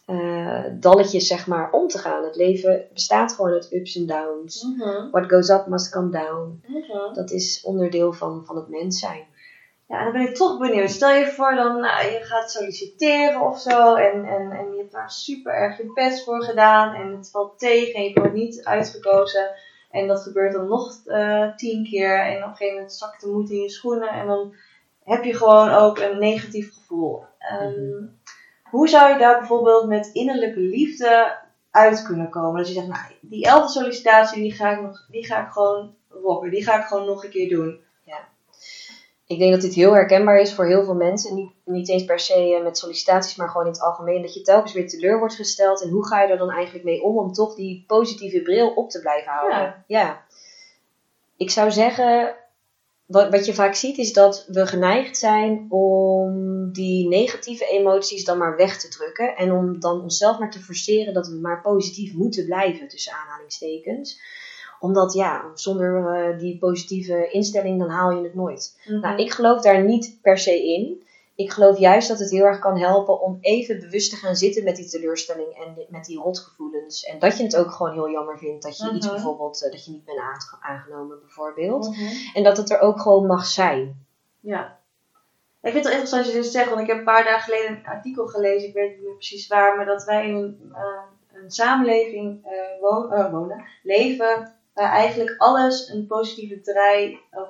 eh, dalletjes, zeg maar, om te gaan. Het leven bestaat gewoon uit ups en downs. Mhm. What goes up must come down. Mhm. Dat is onderdeel van, van het mens zijn. Ja, en dan ben ik toch benieuwd. Stel je voor, dan, nou, je gaat solliciteren of zo. En, en, en je hebt daar super erg je best voor gedaan. En het valt tegen en je wordt niet uitgekozen. En dat gebeurt dan nog eh, tien keer. En op een gegeven moment zakt de moed in je schoenen. En dan heb je gewoon ook een negatief gevoel. Ehm, Mhm. Hoe zou je daar bijvoorbeeld met innerlijke liefde uit kunnen komen? Dat je zegt, nou, die elfde sollicitatie, die ga ik, nog, die ga ik gewoon rocken. Die ga ik gewoon nog een keer doen. Ik denk dat dit heel herkenbaar is voor heel veel mensen. Niet, niet eens per se eh, met sollicitaties, maar gewoon in het algemeen. Dat je telkens weer teleur wordt gesteld. En hoe ga je er dan eigenlijk mee om om toch die positieve bril op te blijven houden? Ja. ja. Ik zou zeggen, wat, wat je vaak ziet is dat we geneigd zijn om die negatieve emoties dan maar weg te drukken. En om dan onszelf maar te forceren dat we maar positief moeten blijven, tussen aanhalingstekens. Omdat ja, zonder eh, die positieve instelling dan haal je het nooit. Nou, ik geloof daar niet per se in. Ik geloof juist dat het heel erg kan helpen om even bewust te gaan zitten met die teleurstelling en met die rotgevoelens. En dat je het ook gewoon heel jammer vindt dat je iets Mhm. bijvoorbeeld, eh, dat je niet bent aange- aangenomen bijvoorbeeld. Mhm. En dat het er ook gewoon mag zijn. Ja. Ik vind het wel interessant dat je dit zegt, want ik heb een paar dagen geleden een artikel gelezen, ik weet niet meer precies waar, maar dat wij in een, eh, een samenleving eh, wo- wonen, leven, waar eigenlijk alles een positieve draai, of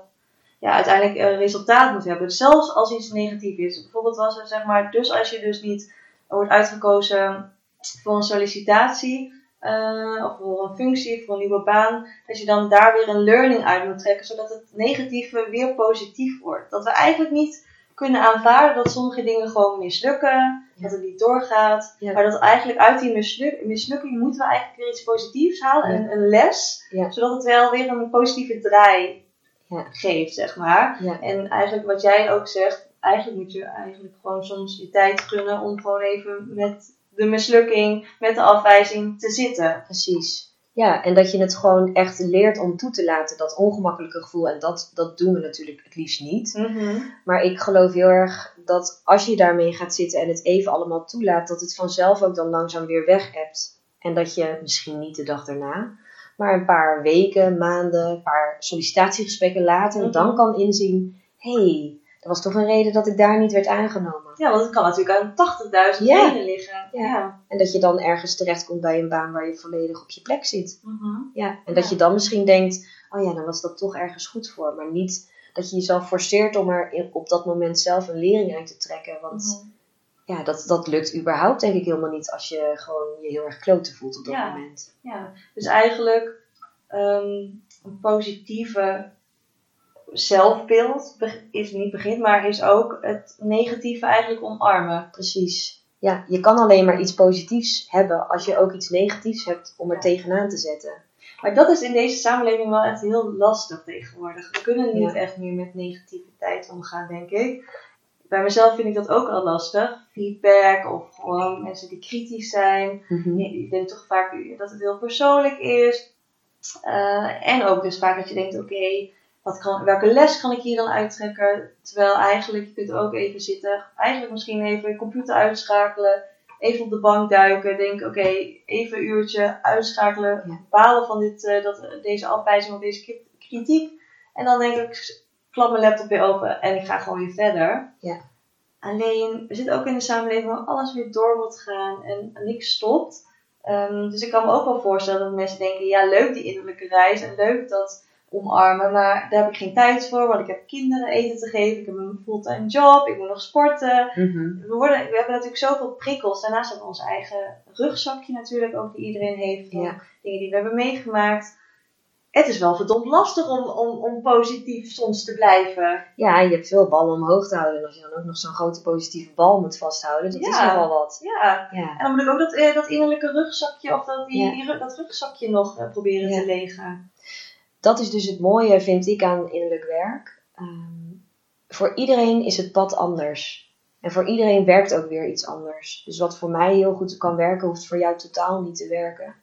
ja, uiteindelijk een resultaat moet hebben. Zelfs als iets negatief is. Bijvoorbeeld was er, zeg maar, dus als je dus niet wordt uitgekozen voor een sollicitatie, eh, of voor een functie, voor een nieuwe baan, dat je dan daar weer een learning uit moet trekken, zodat het negatieve weer positief wordt. Dat we eigenlijk niet kunnen aanvaarden dat sommige dingen gewoon mislukken, Ja. dat het niet doorgaat, Ja. maar dat eigenlijk uit die misluk- mislukking moeten we eigenlijk weer iets positiefs halen, Ja. een, een les, zodat het wel weer een positieve draai Ja. geeft, zeg maar. Ja. En eigenlijk wat jij ook zegt, eigenlijk moet je eigenlijk gewoon soms je tijd gunnen om gewoon even met de mislukking, met de afwijzing te zitten. Precies. Ja, en dat je het gewoon echt leert om toe te laten, dat ongemakkelijke gevoel. En dat, dat doen we natuurlijk het liefst niet. Mhm. Maar ik geloof heel erg dat als je daarmee gaat zitten en het even allemaal toelaat, dat het vanzelf ook dan langzaam weer weg hebt. En dat je misschien niet de dag daarna, maar een paar weken, maanden, een paar sollicitatiegesprekken later, Mhm. dan kan inzien: hé, hey, er was toch een reden dat ik daar niet werd aangenomen. Ja, want het kan natuurlijk aan 80.000 Ja. redenen liggen. Ja. Ja. En dat je dan ergens terechtkomt bij een baan waar je volledig op je plek zit. Mhm. Ja, en dat Ja. je dan misschien denkt, oh ja, dan was dat toch ergens goed voor. Maar niet dat je jezelf forceert om er op dat moment zelf een lering uit te trekken. Want Mhm. Ja, dat, dat lukt überhaupt denk ik helemaal niet als je gewoon je heel erg kloten voelt op dat Ja. moment. Ja, dus eigenlijk ehm, een positieve zelfbeeld be- is niet begint, maar is ook het negatieve eigenlijk omarmen. Precies. Ja, je kan alleen maar iets positiefs hebben als je ook iets negatiefs hebt om er Ja. tegenaan te zetten. Maar dat is in deze samenleving wel echt heel lastig tegenwoordig. We kunnen niet Ja. echt meer met negativiteit omgaan, denk ik. Bij mezelf vind ik dat ook al lastig. Feedback of gewoon mensen die kritisch zijn. Mhm. Je denkt toch vaak dat het heel persoonlijk is. Eh, en ook dus vaak dat je denkt, oké, wat kan, welke les kan ik hier dan uittrekken? Terwijl eigenlijk, je kunt ook even zitten, eigenlijk misschien even je computer uitschakelen, even op de bank duiken, denk, oké, even een uurtje uitschakelen, Ja. balen van dit, eh, dat, deze afwijzing of deze kri- kritiek. En dan denk ik, ik klap mijn laptop weer open en ik ga gewoon weer verder. Ja. Alleen, we zitten ook in een samenleving waar alles weer door moet gaan en niks stopt. Ehm, dus ik kan me ook wel voorstellen dat mensen denken, ja leuk die innerlijke reis en leuk dat omarmen, maar daar heb ik geen tijd voor, want ik heb kinderen eten te geven, ik heb een fulltime job, ik moet nog sporten. Mhm. We, worden, we hebben natuurlijk zoveel prikkels. Daarnaast hebben we ons eigen rugzakje natuurlijk ook die iedereen heeft van Ja. dingen die we hebben meegemaakt. Het is wel verdomd lastig om, om, om positief soms te blijven. Ja, je hebt veel ballen omhoog te houden. En als je dan ook nog zo'n grote positieve bal moet vasthouden, dat is Ja. nogal wat. Ja, Ja. en dan moet ik ook dat, eh, dat innerlijke rugzakje of dat, die, Ja. die dat rugzakje nog eh, proberen te legen. dat is dus het mooie, vind ik, aan innerlijk werk. Ehm, voor iedereen is het pad anders. En voor iedereen werkt ook weer iets anders. Dus wat voor mij heel goed kan werken, hoeft voor jou totaal niet te werken.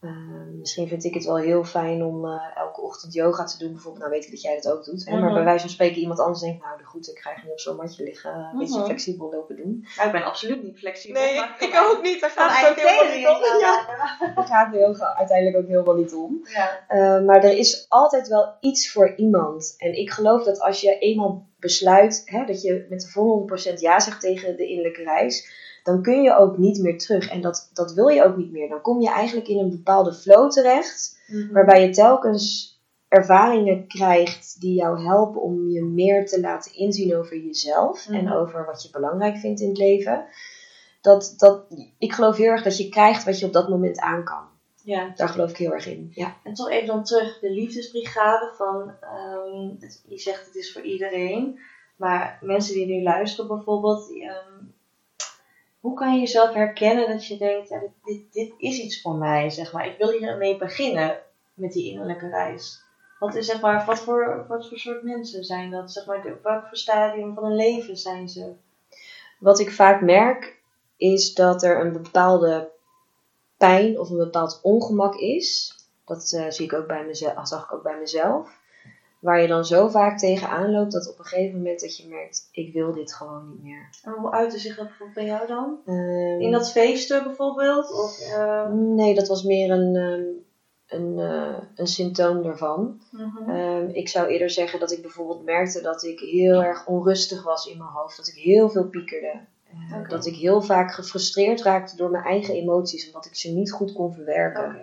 Ehm, misschien vind ik het wel heel fijn om eh, elke ochtend yoga te doen. Bijvoorbeeld, nou weet ik dat jij dat ook doet. Hè? Maar Mhm. bij wijze van spreken iemand anders denkt, nou goed, ik ga hier op zo'n matje liggen. Een beetje Mhm. flexibel lopen doen. Nou, ik ben absoluut niet flexibel. Nee, maar ik ook niet. Daar gaat het ook helemaal niet om. tering, Ja, ja. daar gaat yoga uiteindelijk ook helemaal niet om. Ja. Uh, maar er is altijd wel iets voor iemand. En ik geloof dat als je eenmaal besluit hè, dat je met de volle 100% ja zegt tegen de innerlijke reis, dan kun je ook niet meer terug. En dat, dat wil je ook niet meer. Dan kom je eigenlijk in een bepaalde flow terecht, Mhm. waarbij je telkens ervaringen krijgt die jou helpen om je meer te laten inzien over jezelf en Mhm. over wat je belangrijk vindt in het leven. Dat, dat, ik geloof heel erg dat je krijgt wat je op dat moment aan kan. ja. Daar geloof ik heel erg in. Ja. En toch even dan terug, de liefdesbrigade van, ehm, het- je zegt het is voor iedereen, maar mensen die nu luisteren bijvoorbeeld, die, ehm, hoe kan je jezelf herkennen dat je denkt, dit, dit, is iets voor mij, zeg maar. Ik wil hiermee beginnen met die innerlijke reis. Wat, is, zeg maar, wat, voor, wat voor soort mensen zijn dat? Zeg maar, welk voor stadium van hun leven zijn ze? Wat ik vaak merk is dat er een bepaalde pijn of een bepaald ongemak is. Dat eh, zie ik ook bij mezelf, zag ik ook bij mezelf. Waar je dan zo vaak tegenaan loopt dat op een gegeven moment dat je merkt, ik wil dit gewoon niet meer. En hoe uitte zich dat bijvoorbeeld bij jou dan? Ehm, In dat feesten bijvoorbeeld? Of, ehm, Nee, dat was meer een, ehm, een, eh, een symptoom daarvan. mhm. Ik zou eerder zeggen dat ik bijvoorbeeld merkte dat ik heel erg onrustig was in mijn hoofd. Dat ik heel veel piekerde. Eh. Dat ik heel vaak gefrustreerd raakte door mijn eigen emoties, omdat ik ze niet goed kon verwerken.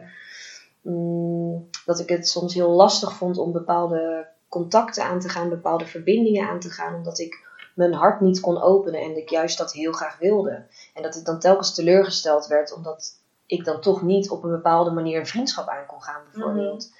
Mm, dat ik het soms heel lastig vond om bepaalde contacten aan te gaan, bepaalde verbindingen aan te gaan, omdat ik mijn hart niet kon openen en ik juist dat heel graag wilde. En dat ik dan telkens teleurgesteld werd, omdat ik dan toch niet op een bepaalde manier een vriendschap aan kon gaan, bijvoorbeeld.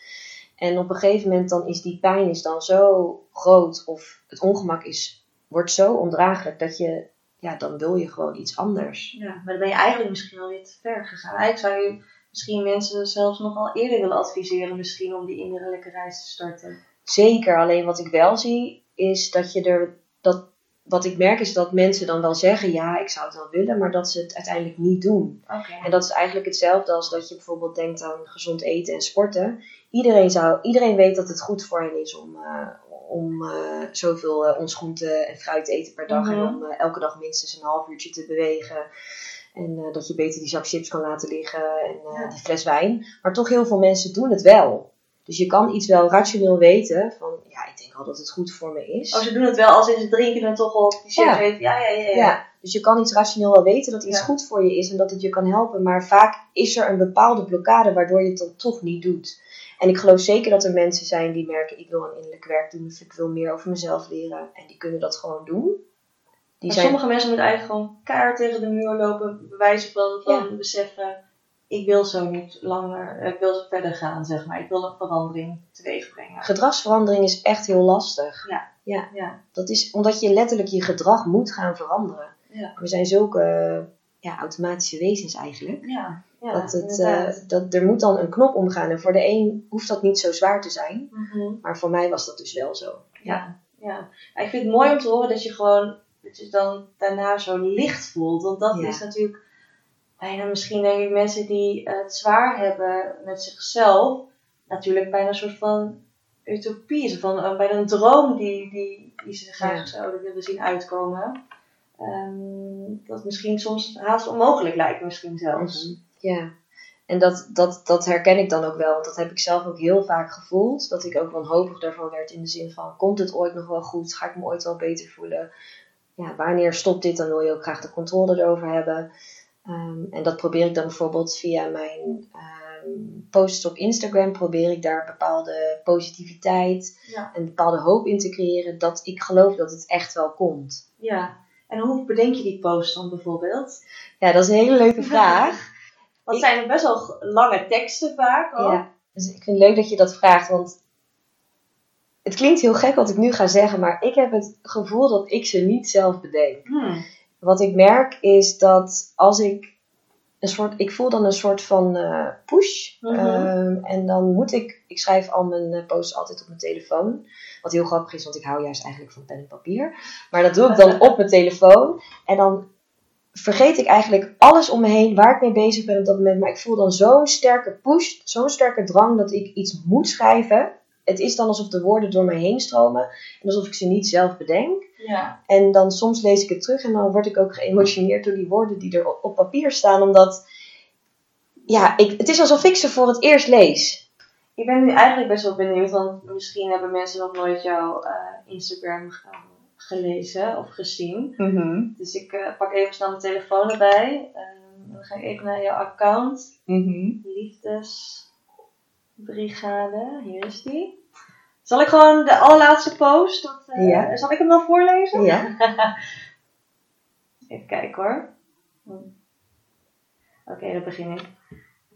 En op een gegeven moment dan is die pijn is dan zo groot, of het ongemak is, wordt zo ondraaglijk, dat je, ja, dan wil je gewoon iets anders. Ja, maar dan ben je eigenlijk misschien wel weer te ver gegaan. Eigenlijk zou je misschien mensen zelfs nog al eerder willen adviseren misschien om die innerlijke reis te starten. Zeker, alleen wat ik wel zie, is dat je er dat wat ik merk is dat mensen dan wel zeggen, ja, ik zou het wel willen, maar dat ze het uiteindelijk niet doen. Oké. En dat is eigenlijk hetzelfde als dat je bijvoorbeeld denkt aan gezond eten en sporten. Iedereen, zou, iedereen weet dat het goed voor hen is om, eh, om eh, zoveel uh, ons groente en fruit te eten per dag. En Mhm. om elke dag minstens een half uurtje te bewegen. En eh, dat je beter die zak chips kan laten liggen en eh, Ja. die fles wijn. Maar toch heel veel mensen doen het wel. Dus je kan iets wel rationeel weten van, ja, ik denk al dat het goed voor me is. Oh, ze doen het wel als in ze drinken en toch al die chips Ja. Ja, ja, ja. ja. Ja, dus je kan iets rationeel wel weten dat iets Ja. goed voor je is en dat het je kan helpen. Maar vaak is er een bepaalde blokkade waardoor je het dan toch niet doet. En ik geloof zeker dat er mensen zijn die merken, ik wil een innerlijk werk doen of ik wil meer over mezelf leren. En die kunnen dat gewoon doen. Die zijn, sommige mensen moeten eigenlijk gewoon kaart tegen de muur lopen, bewijzen van, van beseffen, ik wil zo niet langer, ik wil zo verder gaan, zeg maar. Ik wil een verandering teweeg brengen. gedragsverandering is echt heel lastig. Ja, Dat is omdat je letterlijk je gedrag moet gaan veranderen. ja, We zijn zulke ja, automatische wezens eigenlijk. ja. ja dat het, eh, dat, er moet dan een knop omgaan. En voor de een hoeft dat niet zo zwaar te zijn. Mhm. Maar voor mij was dat dus wel zo. Ja, ja. Ja, Ik vind het mooi om te horen dat je gewoon, dat je dan daarna zo licht voelt. Want dat Ja. is natuurlijk, bijna misschien denk ik mensen die het zwaar hebben met zichzelf, natuurlijk bijna een soort van utopie. Van, uh, bijna een droom die, die, die ze graag Ja. zouden willen zien uitkomen. Ehm, dat misschien soms haast onmogelijk lijkt, misschien zelfs. Mhm. Ja, en dat, dat, dat herken ik dan ook wel. Want dat heb ik zelf ook heel vaak gevoeld. Dat ik ook wanhopig daarvan werd in de zin van... Komt het ooit nog wel goed? Ga ik me ooit wel beter voelen? Ja, wanneer stopt dit? Dan wil je ook graag de controle erover hebben. Ehm, en dat probeer ik dan bijvoorbeeld via mijn ehm, posts op Instagram. Probeer ik daar bepaalde positiviteit Ja. en bepaalde hoop in te creëren. Dat ik geloof dat het echt wel komt. ja. En hoe bedenk je die post dan bijvoorbeeld? Ja, dat is een hele leuke vraag. Want Ik- zijn best wel lange teksten vaak ook. Ja, dus ik vind het leuk dat je dat vraagt, want het klinkt heel gek wat ik nu ga zeggen, maar ik heb het gevoel dat ik ze niet zelf bedenk. Hmm. Wat ik merk is dat als ik een soort, ik voel dan een soort van eh, push. Mhm. Ehm, en dan moet ik, ik schrijf al mijn eh, posts altijd op mijn telefoon. Wat heel grappig is, want ik hou juist eigenlijk van pen en papier. Maar dat doe ik dan op mijn telefoon. En dan vergeet ik eigenlijk alles om me heen waar ik mee bezig ben op dat moment. Maar ik voel dan zo'n sterke push, zo'n sterke drang dat ik iets moet schrijven. Het is dan alsof de woorden door mij heen stromen. En alsof ik ze niet zelf bedenk. Ja. En dan soms lees ik het terug en dan word ik ook geëmotioneerd door die woorden die er op, op papier staan. Omdat, ja, ik, het is alsof ik ze voor het eerst lees. Ik ben nu eigenlijk best wel benieuwd, want misschien hebben mensen nog nooit jouw eh, Instagram ge- gelezen of gezien. Dus ik eh, pak even snel mijn telefoon erbij. Ehm, dan ga ik even naar jouw account. Liefdesbrigade, hier is die. Zal ik gewoon de allerlaatste post, dat, eh, Ja. zal ik hem dan voorlezen? Ja. Even kijken hoor. Oké, dan begin ik.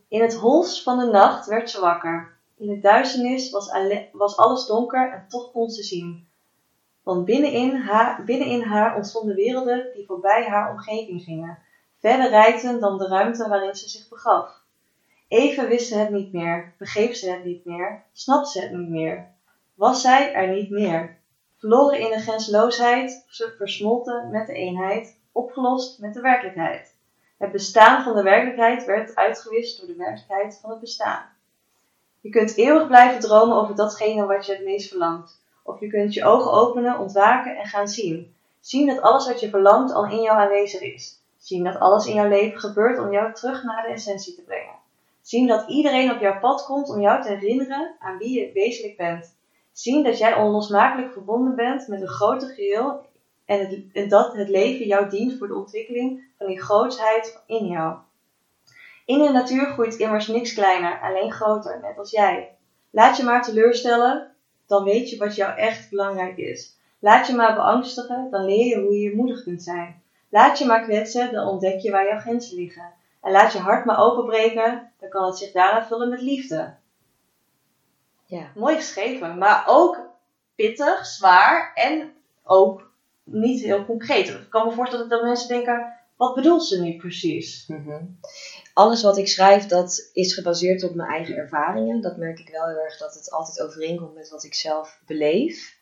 In het hols van de nacht werd ze wakker. In de duisternis was, was alles donker en toch kon ze zien. Want binnenin haar, binnenin haar ontstonden werelden die voorbij haar omgeving gingen. Verder reikten dan de ruimte waarin ze zich begaf. Even wist ze het niet meer, begreep ze het niet meer, snapte ze het niet meer. Was zij er niet meer? Verloren in de grensloosheid, ze versmolten met de eenheid, opgelost met de werkelijkheid. Het bestaan van de werkelijkheid werd uitgewist door de werkelijkheid van het bestaan. Je kunt eeuwig blijven dromen over datgene wat je het meest verlangt. Of je kunt je ogen openen, ontwaken en gaan zien. Zien dat alles wat je verlangt al in jou aanwezig is. Zien dat alles in jouw leven gebeurt om jou terug naar de essentie te brengen. Zien dat iedereen op jouw pad komt om jou te herinneren aan wie je wezenlijk bent. Zien dat jij onlosmakelijk verbonden bent met een groter geheel en, en dat het leven jou dient voor de ontwikkeling van die grootsheid in jou. In de natuur groeit immers niks kleiner, alleen groter, net als jij. Laat je maar teleurstellen, dan weet je wat jou echt belangrijk is. Laat je maar beangstigen, dan leer je hoe je moedig kunt zijn. Laat je maar kwetsen, dan ontdek je waar jouw grenzen liggen. En laat je hart maar openbreken, dan kan het zich daarna vullen met liefde. Ja. Mooi geschreven, maar ook pittig, zwaar en ook niet heel concreet. Ik kan me voorstellen dat mensen denken, wat bedoelt ze nu precies? Mhm. Alles wat ik schrijf, dat is gebaseerd op mijn eigen ervaringen. Dat merk ik wel heel erg dat het altijd overeenkomt met wat ik zelf beleef.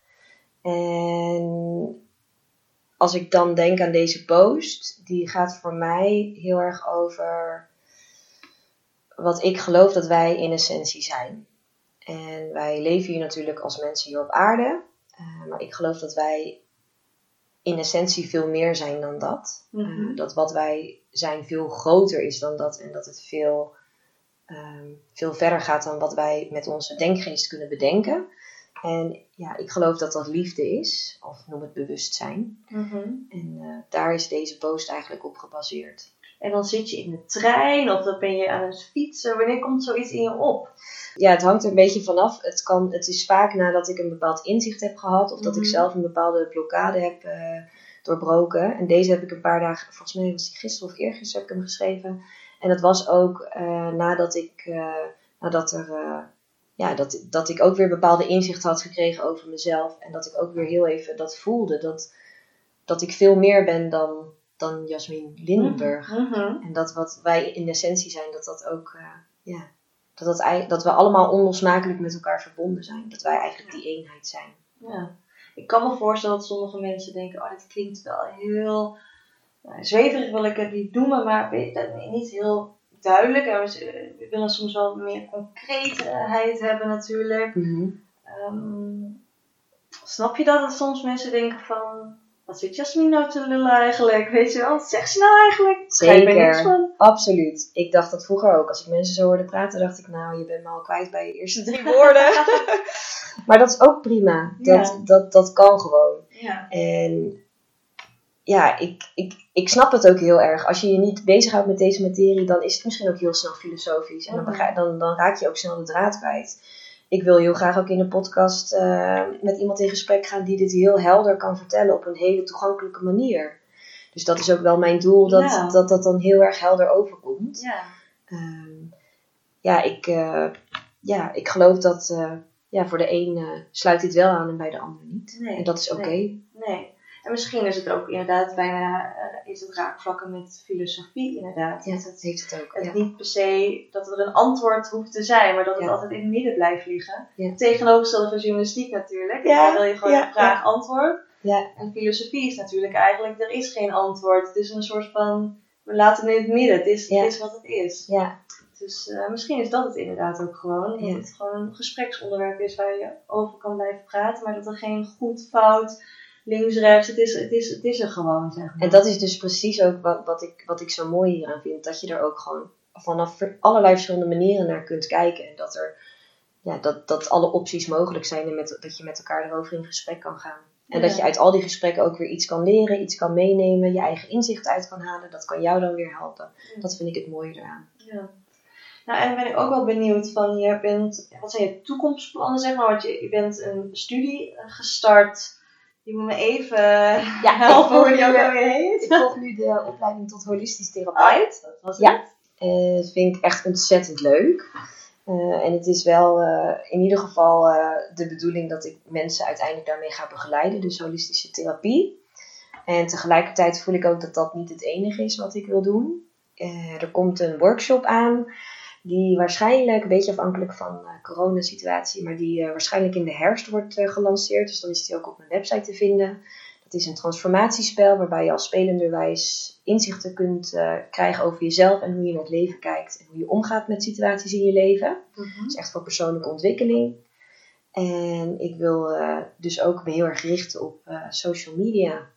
En als ik dan denk aan deze post, die gaat voor mij heel erg over wat ik geloof dat wij in essentie zijn. En wij leven hier natuurlijk als mensen hier op aarde. Uh, maar ik geloof dat wij in essentie veel meer zijn dan dat. Mm -hmm. uh, dat wat wij zijn veel groter is dan dat. En dat het veel, um, veel verder gaat dan wat wij met onze denkgeest kunnen bedenken. En ja, ik geloof dat dat liefde is, of noem het bewustzijn. Mm -hmm. En uh, daar is deze post eigenlijk op gebaseerd. En dan zit je in de trein of dan ben je aan het fietsen. Wanneer komt zoiets in je op? Ja, het hangt er een beetje vanaf. Het, kan, het is vaak nadat ik een bepaald inzicht heb gehad of dat Mhm. ik zelf een bepaalde blokkade heb eh, doorbroken. En deze heb ik een paar dagen, volgens mij was die gisteren of eergisteren heb ik hem geschreven. En dat was ook eh, nadat ik, eh, nadat er, eh, ja, dat, dat ik ook weer bepaalde inzichten had gekregen over mezelf. En dat ik ook weer heel even dat voelde. Dat, dat ik veel meer ben dan, dan Jasmin Lindenburg. Mhm. En dat wat wij in essentie zijn, dat dat ook, eh, ja, dat, dat, dat we allemaal onlosmakelijk met elkaar verbonden zijn. Dat wij eigenlijk die eenheid zijn. Ja. Ik kan me voorstellen dat sommige mensen denken, oh, dit klinkt wel heel nou, zweverig wil ik het niet noemen, maar niet heel duidelijk. En we, willen soms wel meer concreetheid hebben natuurlijk. Ehm, snap je dat? Dat soms mensen denken van, wat zit Jasmin nou te lullen eigenlijk? Weet je wel, wat zegt ze nou eigenlijk? Ik begrijp er niks van. Absoluut. Ik dacht dat vroeger ook. Als ik mensen zo hoorde praten, dacht ik, nou, je bent me al kwijt bij je eerste drie woorden. maar dat is ook prima. Dat, Ja. dat, dat kan gewoon. Ja. En ja, ik, ik, ik snap het ook heel erg. Als je je niet bezighoudt met deze materie, dan is het misschien ook heel snel filosofisch. En dan, Mhm. dan, dan raak je ook snel de draad kwijt. Ik wil heel graag ook in de podcast eh, met iemand in gesprek gaan die dit heel helder kan vertellen op een hele toegankelijke manier. Dus dat is ook wel mijn doel, dat Ja. dat, dat dan heel erg helder overkomt. Ja. Ehm, ja, ik, eh, ja, ik geloof dat eh, ja, voor de een sluit dit wel aan en bij de ander niet. Nee, en dat is oké. nee. Nee. En misschien is het ook inderdaad bijna, eh, is het raakvlakken met filosofie inderdaad. Ja, Dat heeft het ook. het ja. niet per se dat er een antwoord hoeft te zijn, maar dat het Ja. altijd in het midden blijft liggen. Ja. Tegenovergestelde van journalistiek natuurlijk. Ja, Dan wil je gewoon ja, een vraag-antwoord. Ja. En filosofie is natuurlijk eigenlijk, er is geen antwoord. Het is een soort van, we laten het in het midden. Het is, het is wat het is. Ja, Dus eh, misschien is dat het inderdaad ook gewoon. Dat het gewoon een gespreksonderwerp is waar je over kan blijven praten. Maar dat er geen goed, fout, links, rechts. Het is, het is, het is er gewoon, zeg maar. En dat is dus precies ook wat, wat, ik, wat ik zo mooi hieraan vind. Dat je er ook gewoon vanaf allerlei verschillende manieren naar kunt kijken. En dat, er, ja, dat, dat alle opties mogelijk zijn en met, dat je met elkaar erover in gesprek kan gaan. En dat je uit al die gesprekken ook weer iets kan leren, iets kan meenemen, je eigen inzicht uit kan halen. Dat kan jou dan weer helpen. Ja. Dat vind ik het mooie eraan. Ja. Nou, en dan ben ik ook wel benieuwd van, je bent, wat zijn je toekomstplannen, zeg maar? Want je, je bent een studie eh, gestart. Je moet me even helpen volg hoe die ook alweer heet. Ik volg nu de opleiding tot holistisch therapeut. Uit, dat was Ja. het. Eh, dat vind ik echt ontzettend leuk. Eh, en het is wel eh, in ieder geval de bedoeling dat ik mensen uiteindelijk daarmee ga begeleiden, dus holistische therapie. En tegelijkertijd voel ik ook dat dat niet het enige is wat ik wil doen. Er komt een workshop aan, die waarschijnlijk, een beetje afhankelijk van de coronasituatie, maar die eh, waarschijnlijk in de herfst wordt eh, gelanceerd. Dus dan is die ook op mijn website te vinden. Dat is een transformatiespel waarbij je als spelenderwijs inzichten kunt eh, krijgen over jezelf en hoe je naar het leven kijkt en hoe je omgaat met situaties in je leven. Mhm. Dat is echt voor persoonlijke ontwikkeling. En ik wil eh, dus ook me heel erg richten op eh, social media.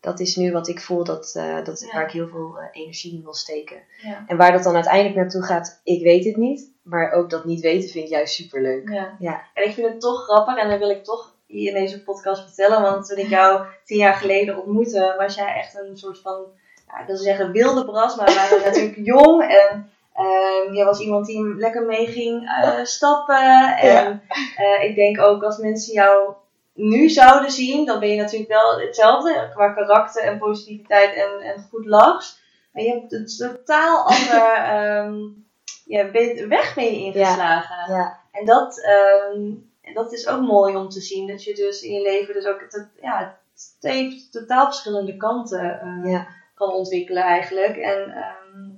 Dat is nu wat ik voel dat, eh, dat Ja. waar ik heel veel eh, energie in wil steken. Ja. En waar dat dan uiteindelijk naartoe gaat, ik weet het niet. Maar ook dat niet weten vind ik juist superleuk. Ja. Ja. En ik vind het toch grappig en dat wil ik toch hier in deze podcast vertellen. Want toen ik jou tien jaar geleden ontmoette, was jij echt een soort van, ja, ik wil zeggen wilde bras, maar we waren natuurlijk jong. En ehm jij was iemand die lekker mee ging eh, stappen. En ik denk ook als mensen jou nu zouden zien, dan ben je natuurlijk wel hetzelfde qua karakter en positiviteit en, en goed lachs. Maar je hebt een totaal andere ehm, ja, weg ben je ingeslagen. Ja, En dat, ehm, dat is ook mooi om te zien. Dat je dus in je leven dus ook het, ja, het heeft totaal verschillende kanten eh, ja, kan ontwikkelen eigenlijk. En, ehm,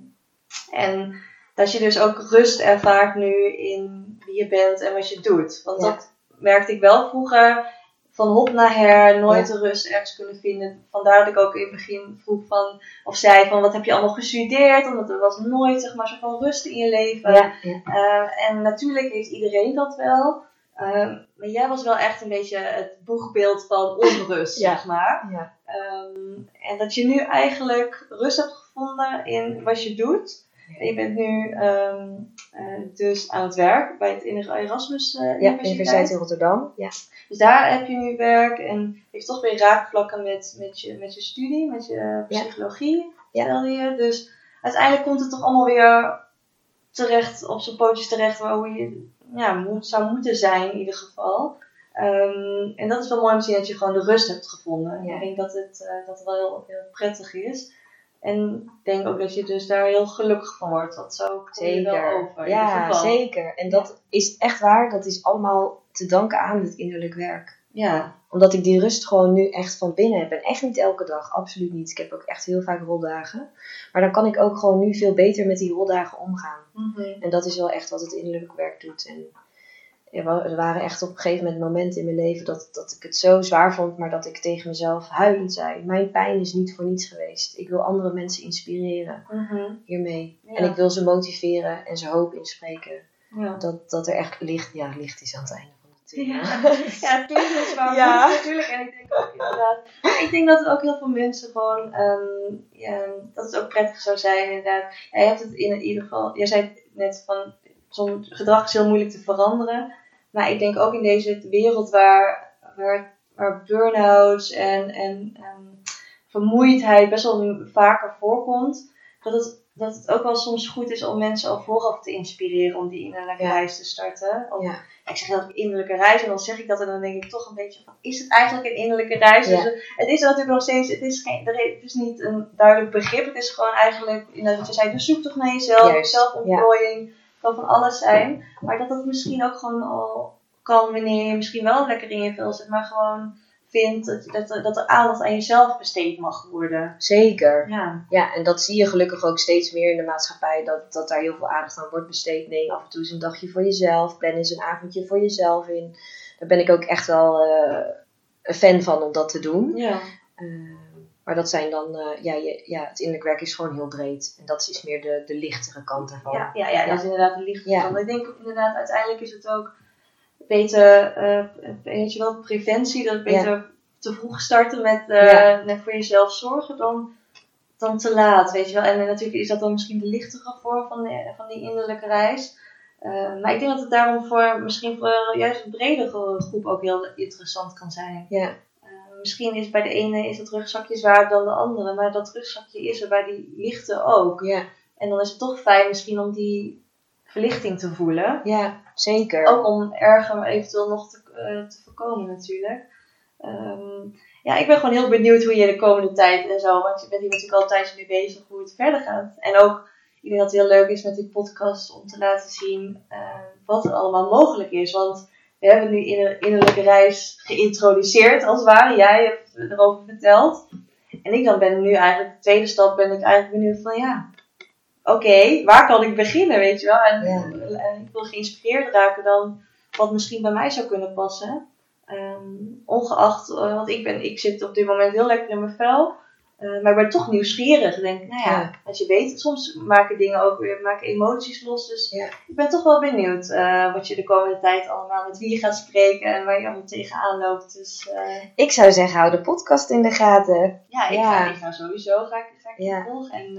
en dat je dus ook rust ervaart nu in wie je bent en wat je doet. Want dat merkte ik wel vroeger. Van hop naar her, nooit de rust ergens kunnen vinden. Vandaar dat ik ook in het begin vroeg van, of zei van, wat heb je allemaal gestudeerd? Omdat er was nooit, zeg maar, zoveel rust in je leven. Ja, ja. Uh, en natuurlijk heeft iedereen dat wel. Uh, maar jij was wel echt een beetje het boegbeeld van onrust, Ja. zeg maar. Um, en dat je nu eigenlijk rust hebt gevonden in wat je doet. En je bent nu um, uh, dus aan het werk bij het Erasmus ja, Universiteit. Universiteit in Rotterdam. Ja. Dus daar heb je nu werk en heeft toch weer raakvlakken met, met, je, met je studie, met je psychologie, Ja. je. Dus uiteindelijk komt het toch allemaal weer terecht, op zijn pootjes terecht, waar hoe je ja, moet, zou moeten zijn in ieder geval. Um, en dat is wel mooi om te zien dat je gewoon de rust hebt gevonden. Ja. Ik denk dat het, uh, dat het wel heel, heel prettig is. En ik denk ook dat je dus daar heel gelukkig van wordt. Dat zo kom je wel Zeker. over. Ja, zeker. En dat is echt waar. Dat is allemaal te danken aan het innerlijk werk. Ja, Omdat ik die rust gewoon nu echt van binnen heb. En echt niet elke dag, absoluut niet. Ik heb ook echt heel vaak roldagen. Maar dan kan ik ook gewoon nu veel beter met die roldagen omgaan. Mhm. En dat is wel echt wat het innerlijk werk doet. En er wa- er waren echt op een gegeven moment momenten in mijn leven dat, dat ik het zo zwaar vond, maar dat ik tegen mezelf huilend zei: Mijn pijn is niet voor niets geweest. Ik wil andere mensen inspireren Mhm. hiermee. Ja. En ik wil ze motiveren en ze hoop inspreken. Ja. Dat, dat er echt licht, ja, licht is aan het einde Ja, het klinkt heel zwaar, Ja. natuurlijk. En ik denk ook inderdaad. Ik denk dat ook heel veel mensen gewoon. ehm, ja, dat het ook prettig zou zijn, inderdaad. Jij hebt het in ieder geval. Jij zei net van. Zo'n gedrag is heel moeilijk te veranderen. Maar ik denk ook in deze wereld waar, waar, waar burn-outs en, en ehm, vermoeidheid best wel vaker voorkomt. Dat het, dat het ook wel soms goed is om mensen al vooraf te inspireren om die innerlijke Ja. reis te starten. Ja. ik zeg heel innerlijke reis en dan zeg ik dat en dan denk ik toch een beetje van, is het eigenlijk een innerlijke reis? Ja. Dus het- het is natuurlijk nog steeds, het is, geen, het is niet een duidelijk begrip, het is gewoon eigenlijk, wat je zei, dus zoek toch naar jezelf, zelfontplooiing, kan van alles zijn. Maar dat dat misschien ook gewoon al kan wanneer je misschien wel lekker in je vel zit, maar gewoon vindt dat, dat, er- dat er aandacht aan jezelf besteed mag worden. Zeker. Ja, Ja, en dat zie je gelukkig ook steeds meer in de maatschappij, dat, dat daar heel veel aandacht aan wordt besteed. Neem af en toe eens een dagje voor jezelf, plan eens een avondje voor jezelf in. Daar ben ik ook echt wel eh, een fan van om dat te doen. ja. Eh, maar dat zijn dan, eh, ja, je, ja, het innerlijk werk is gewoon heel breed. En dat is meer de, de lichtere kant ervan. Ja, ja, ja, dat is inderdaad een licht. Ja. Want ik denk inderdaad, uiteindelijk is het ook beter, eh, weet je wel, preventie. Dat Ja. beter te vroeg starten met, eh, Ja. net voor jezelf zorgen dan, dan te laat, weet je wel. En, natuurlijk is dat dan misschien de lichtere vorm van, de, van die innerlijke reis. Eh, maar ik denk dat het daarom voor misschien voor juist een bredere groep ook heel interessant kan zijn. Ja, misschien is bij de ene is het rugzakje zwaarder dan de andere, maar dat rugzakje is er bij die lichte ook. ja, En dan is het toch fijn misschien om die verlichting te voelen. ja zeker. Ook om erger eventueel nog te, eh, te voorkomen natuurlijk. Ehm, ja, ik ben gewoon heel benieuwd hoe je de komende tijd en zo, want je bent hier natuurlijk al een tijdje mee bezig, hoe het verder gaat. En ook, ik denk dat het heel leuk is met die podcast om te laten zien eh, wat er allemaal mogelijk is. Want we hebben nu in een innerlijke reis geïntroduceerd, als het ware. Jij hebt erover verteld. En ik dan ben nu eigenlijk, de tweede stap ben ik eigenlijk benieuwd van ja, oké, waar kan ik beginnen, weet je wel? En, Ja. en ik wil geïnspireerd raken dan wat misschien bij mij zou kunnen passen. Ehm, ongeacht, eh, want ik, ben, ik zit op dit moment heel lekker in mijn vel. Eh, maar ik ben toch nieuwsgierig. Ik denk, nou ja, Ja. als je weet, soms maken dingen ook weer, maken emoties los. Dus Ja. ik ben toch wel benieuwd eh, wat je de komende tijd allemaal, met wie je gaat spreken en waar je allemaal tegenaan loopt. Dus Ik zou zeggen, hou de podcast in de gaten. ja, ik, Ja. Ga, ik ga sowieso ga ik, ga ik volgen. En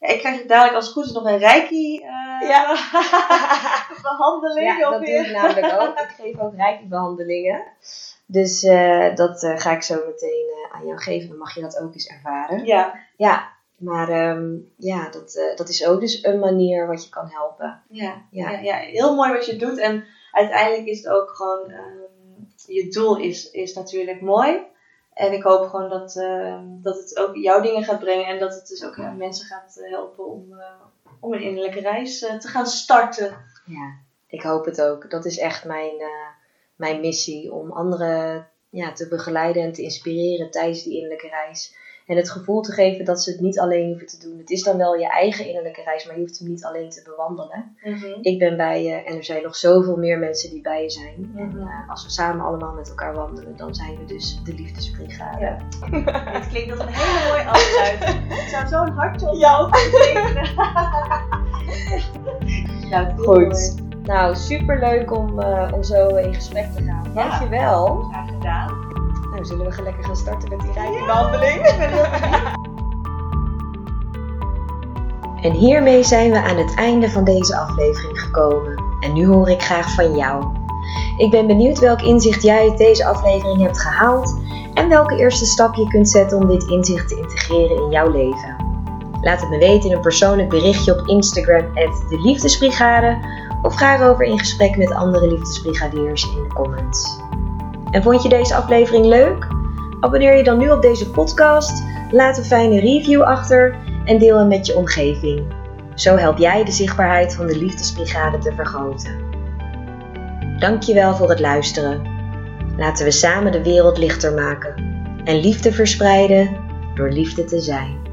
ik krijg dadelijk als het goed is nog een reiki eh, Ja. behandeling. Ja, dat doe ik namelijk ook. Ik geef ook rijkbehandelingen. Dus eh, dat eh, ga ik zo meteen aan jou geven. Dan mag je dat ook eens ervaren. Ja, Ja, maar ehm, ja, dat, dat is ook dus een manier wat je kan helpen. ja, Ja. ja. Ja, heel mooi wat je doet. En uiteindelijk is het ook gewoon, ehm, je doel is, is natuurlijk mooi. En ik hoop gewoon dat, ehm, dat het ook jouw dingen gaat brengen. En dat het dus ook mensen gaat eh, helpen om, eh, om een innerlijke reis eh, te gaan starten. Ja, ik hoop het ook. Dat is echt mijn, mijn missie om anderen ja, te begeleiden en te inspireren tijdens die innerlijke reis. En het gevoel te geven dat ze het niet alleen hoeven te doen. Het is dan wel je eigen innerlijke reis, maar je hoeft hem niet alleen te bewandelen. Mhm. Ik ben bij je en er zijn nog zoveel meer mensen die bij je zijn. En Mhm. eh, als we samen allemaal met elkaar wandelen, dan zijn we dus de liefdesbrigade. Ja. Het klinkt als een hele mooie afsluiting. Ik zou zo'n hartje op jou nou, mooi. Goed. Nou, super leuk om, eh, om zo in gesprek te gaan. Ja. Dankjewel. Graag gedaan. Nou, zullen we lekker gaan starten met die Ja. heel benieuwd. En hiermee zijn we aan het einde van deze aflevering gekomen. En nu hoor ik graag van jou. Ik ben benieuwd welk inzicht jij uit deze aflevering hebt gehaald en welke eerste stap je kunt zetten om dit inzicht te integreren in jouw leven. Laat het me weten in een persoonlijk berichtje op Instagram de Liefdesbrigade of ga erover in gesprek met andere liefdesbrigadiers in de comments. En vond je deze aflevering leuk? Abonneer je dan nu op deze podcast, laat een fijne review achter en deel hem met je omgeving. Zo help jij de zichtbaarheid van de Liefdesbrigade te vergroten. Dankjewel voor het luisteren. Laten we samen de wereld lichter maken en liefde verspreiden door liefde te zijn.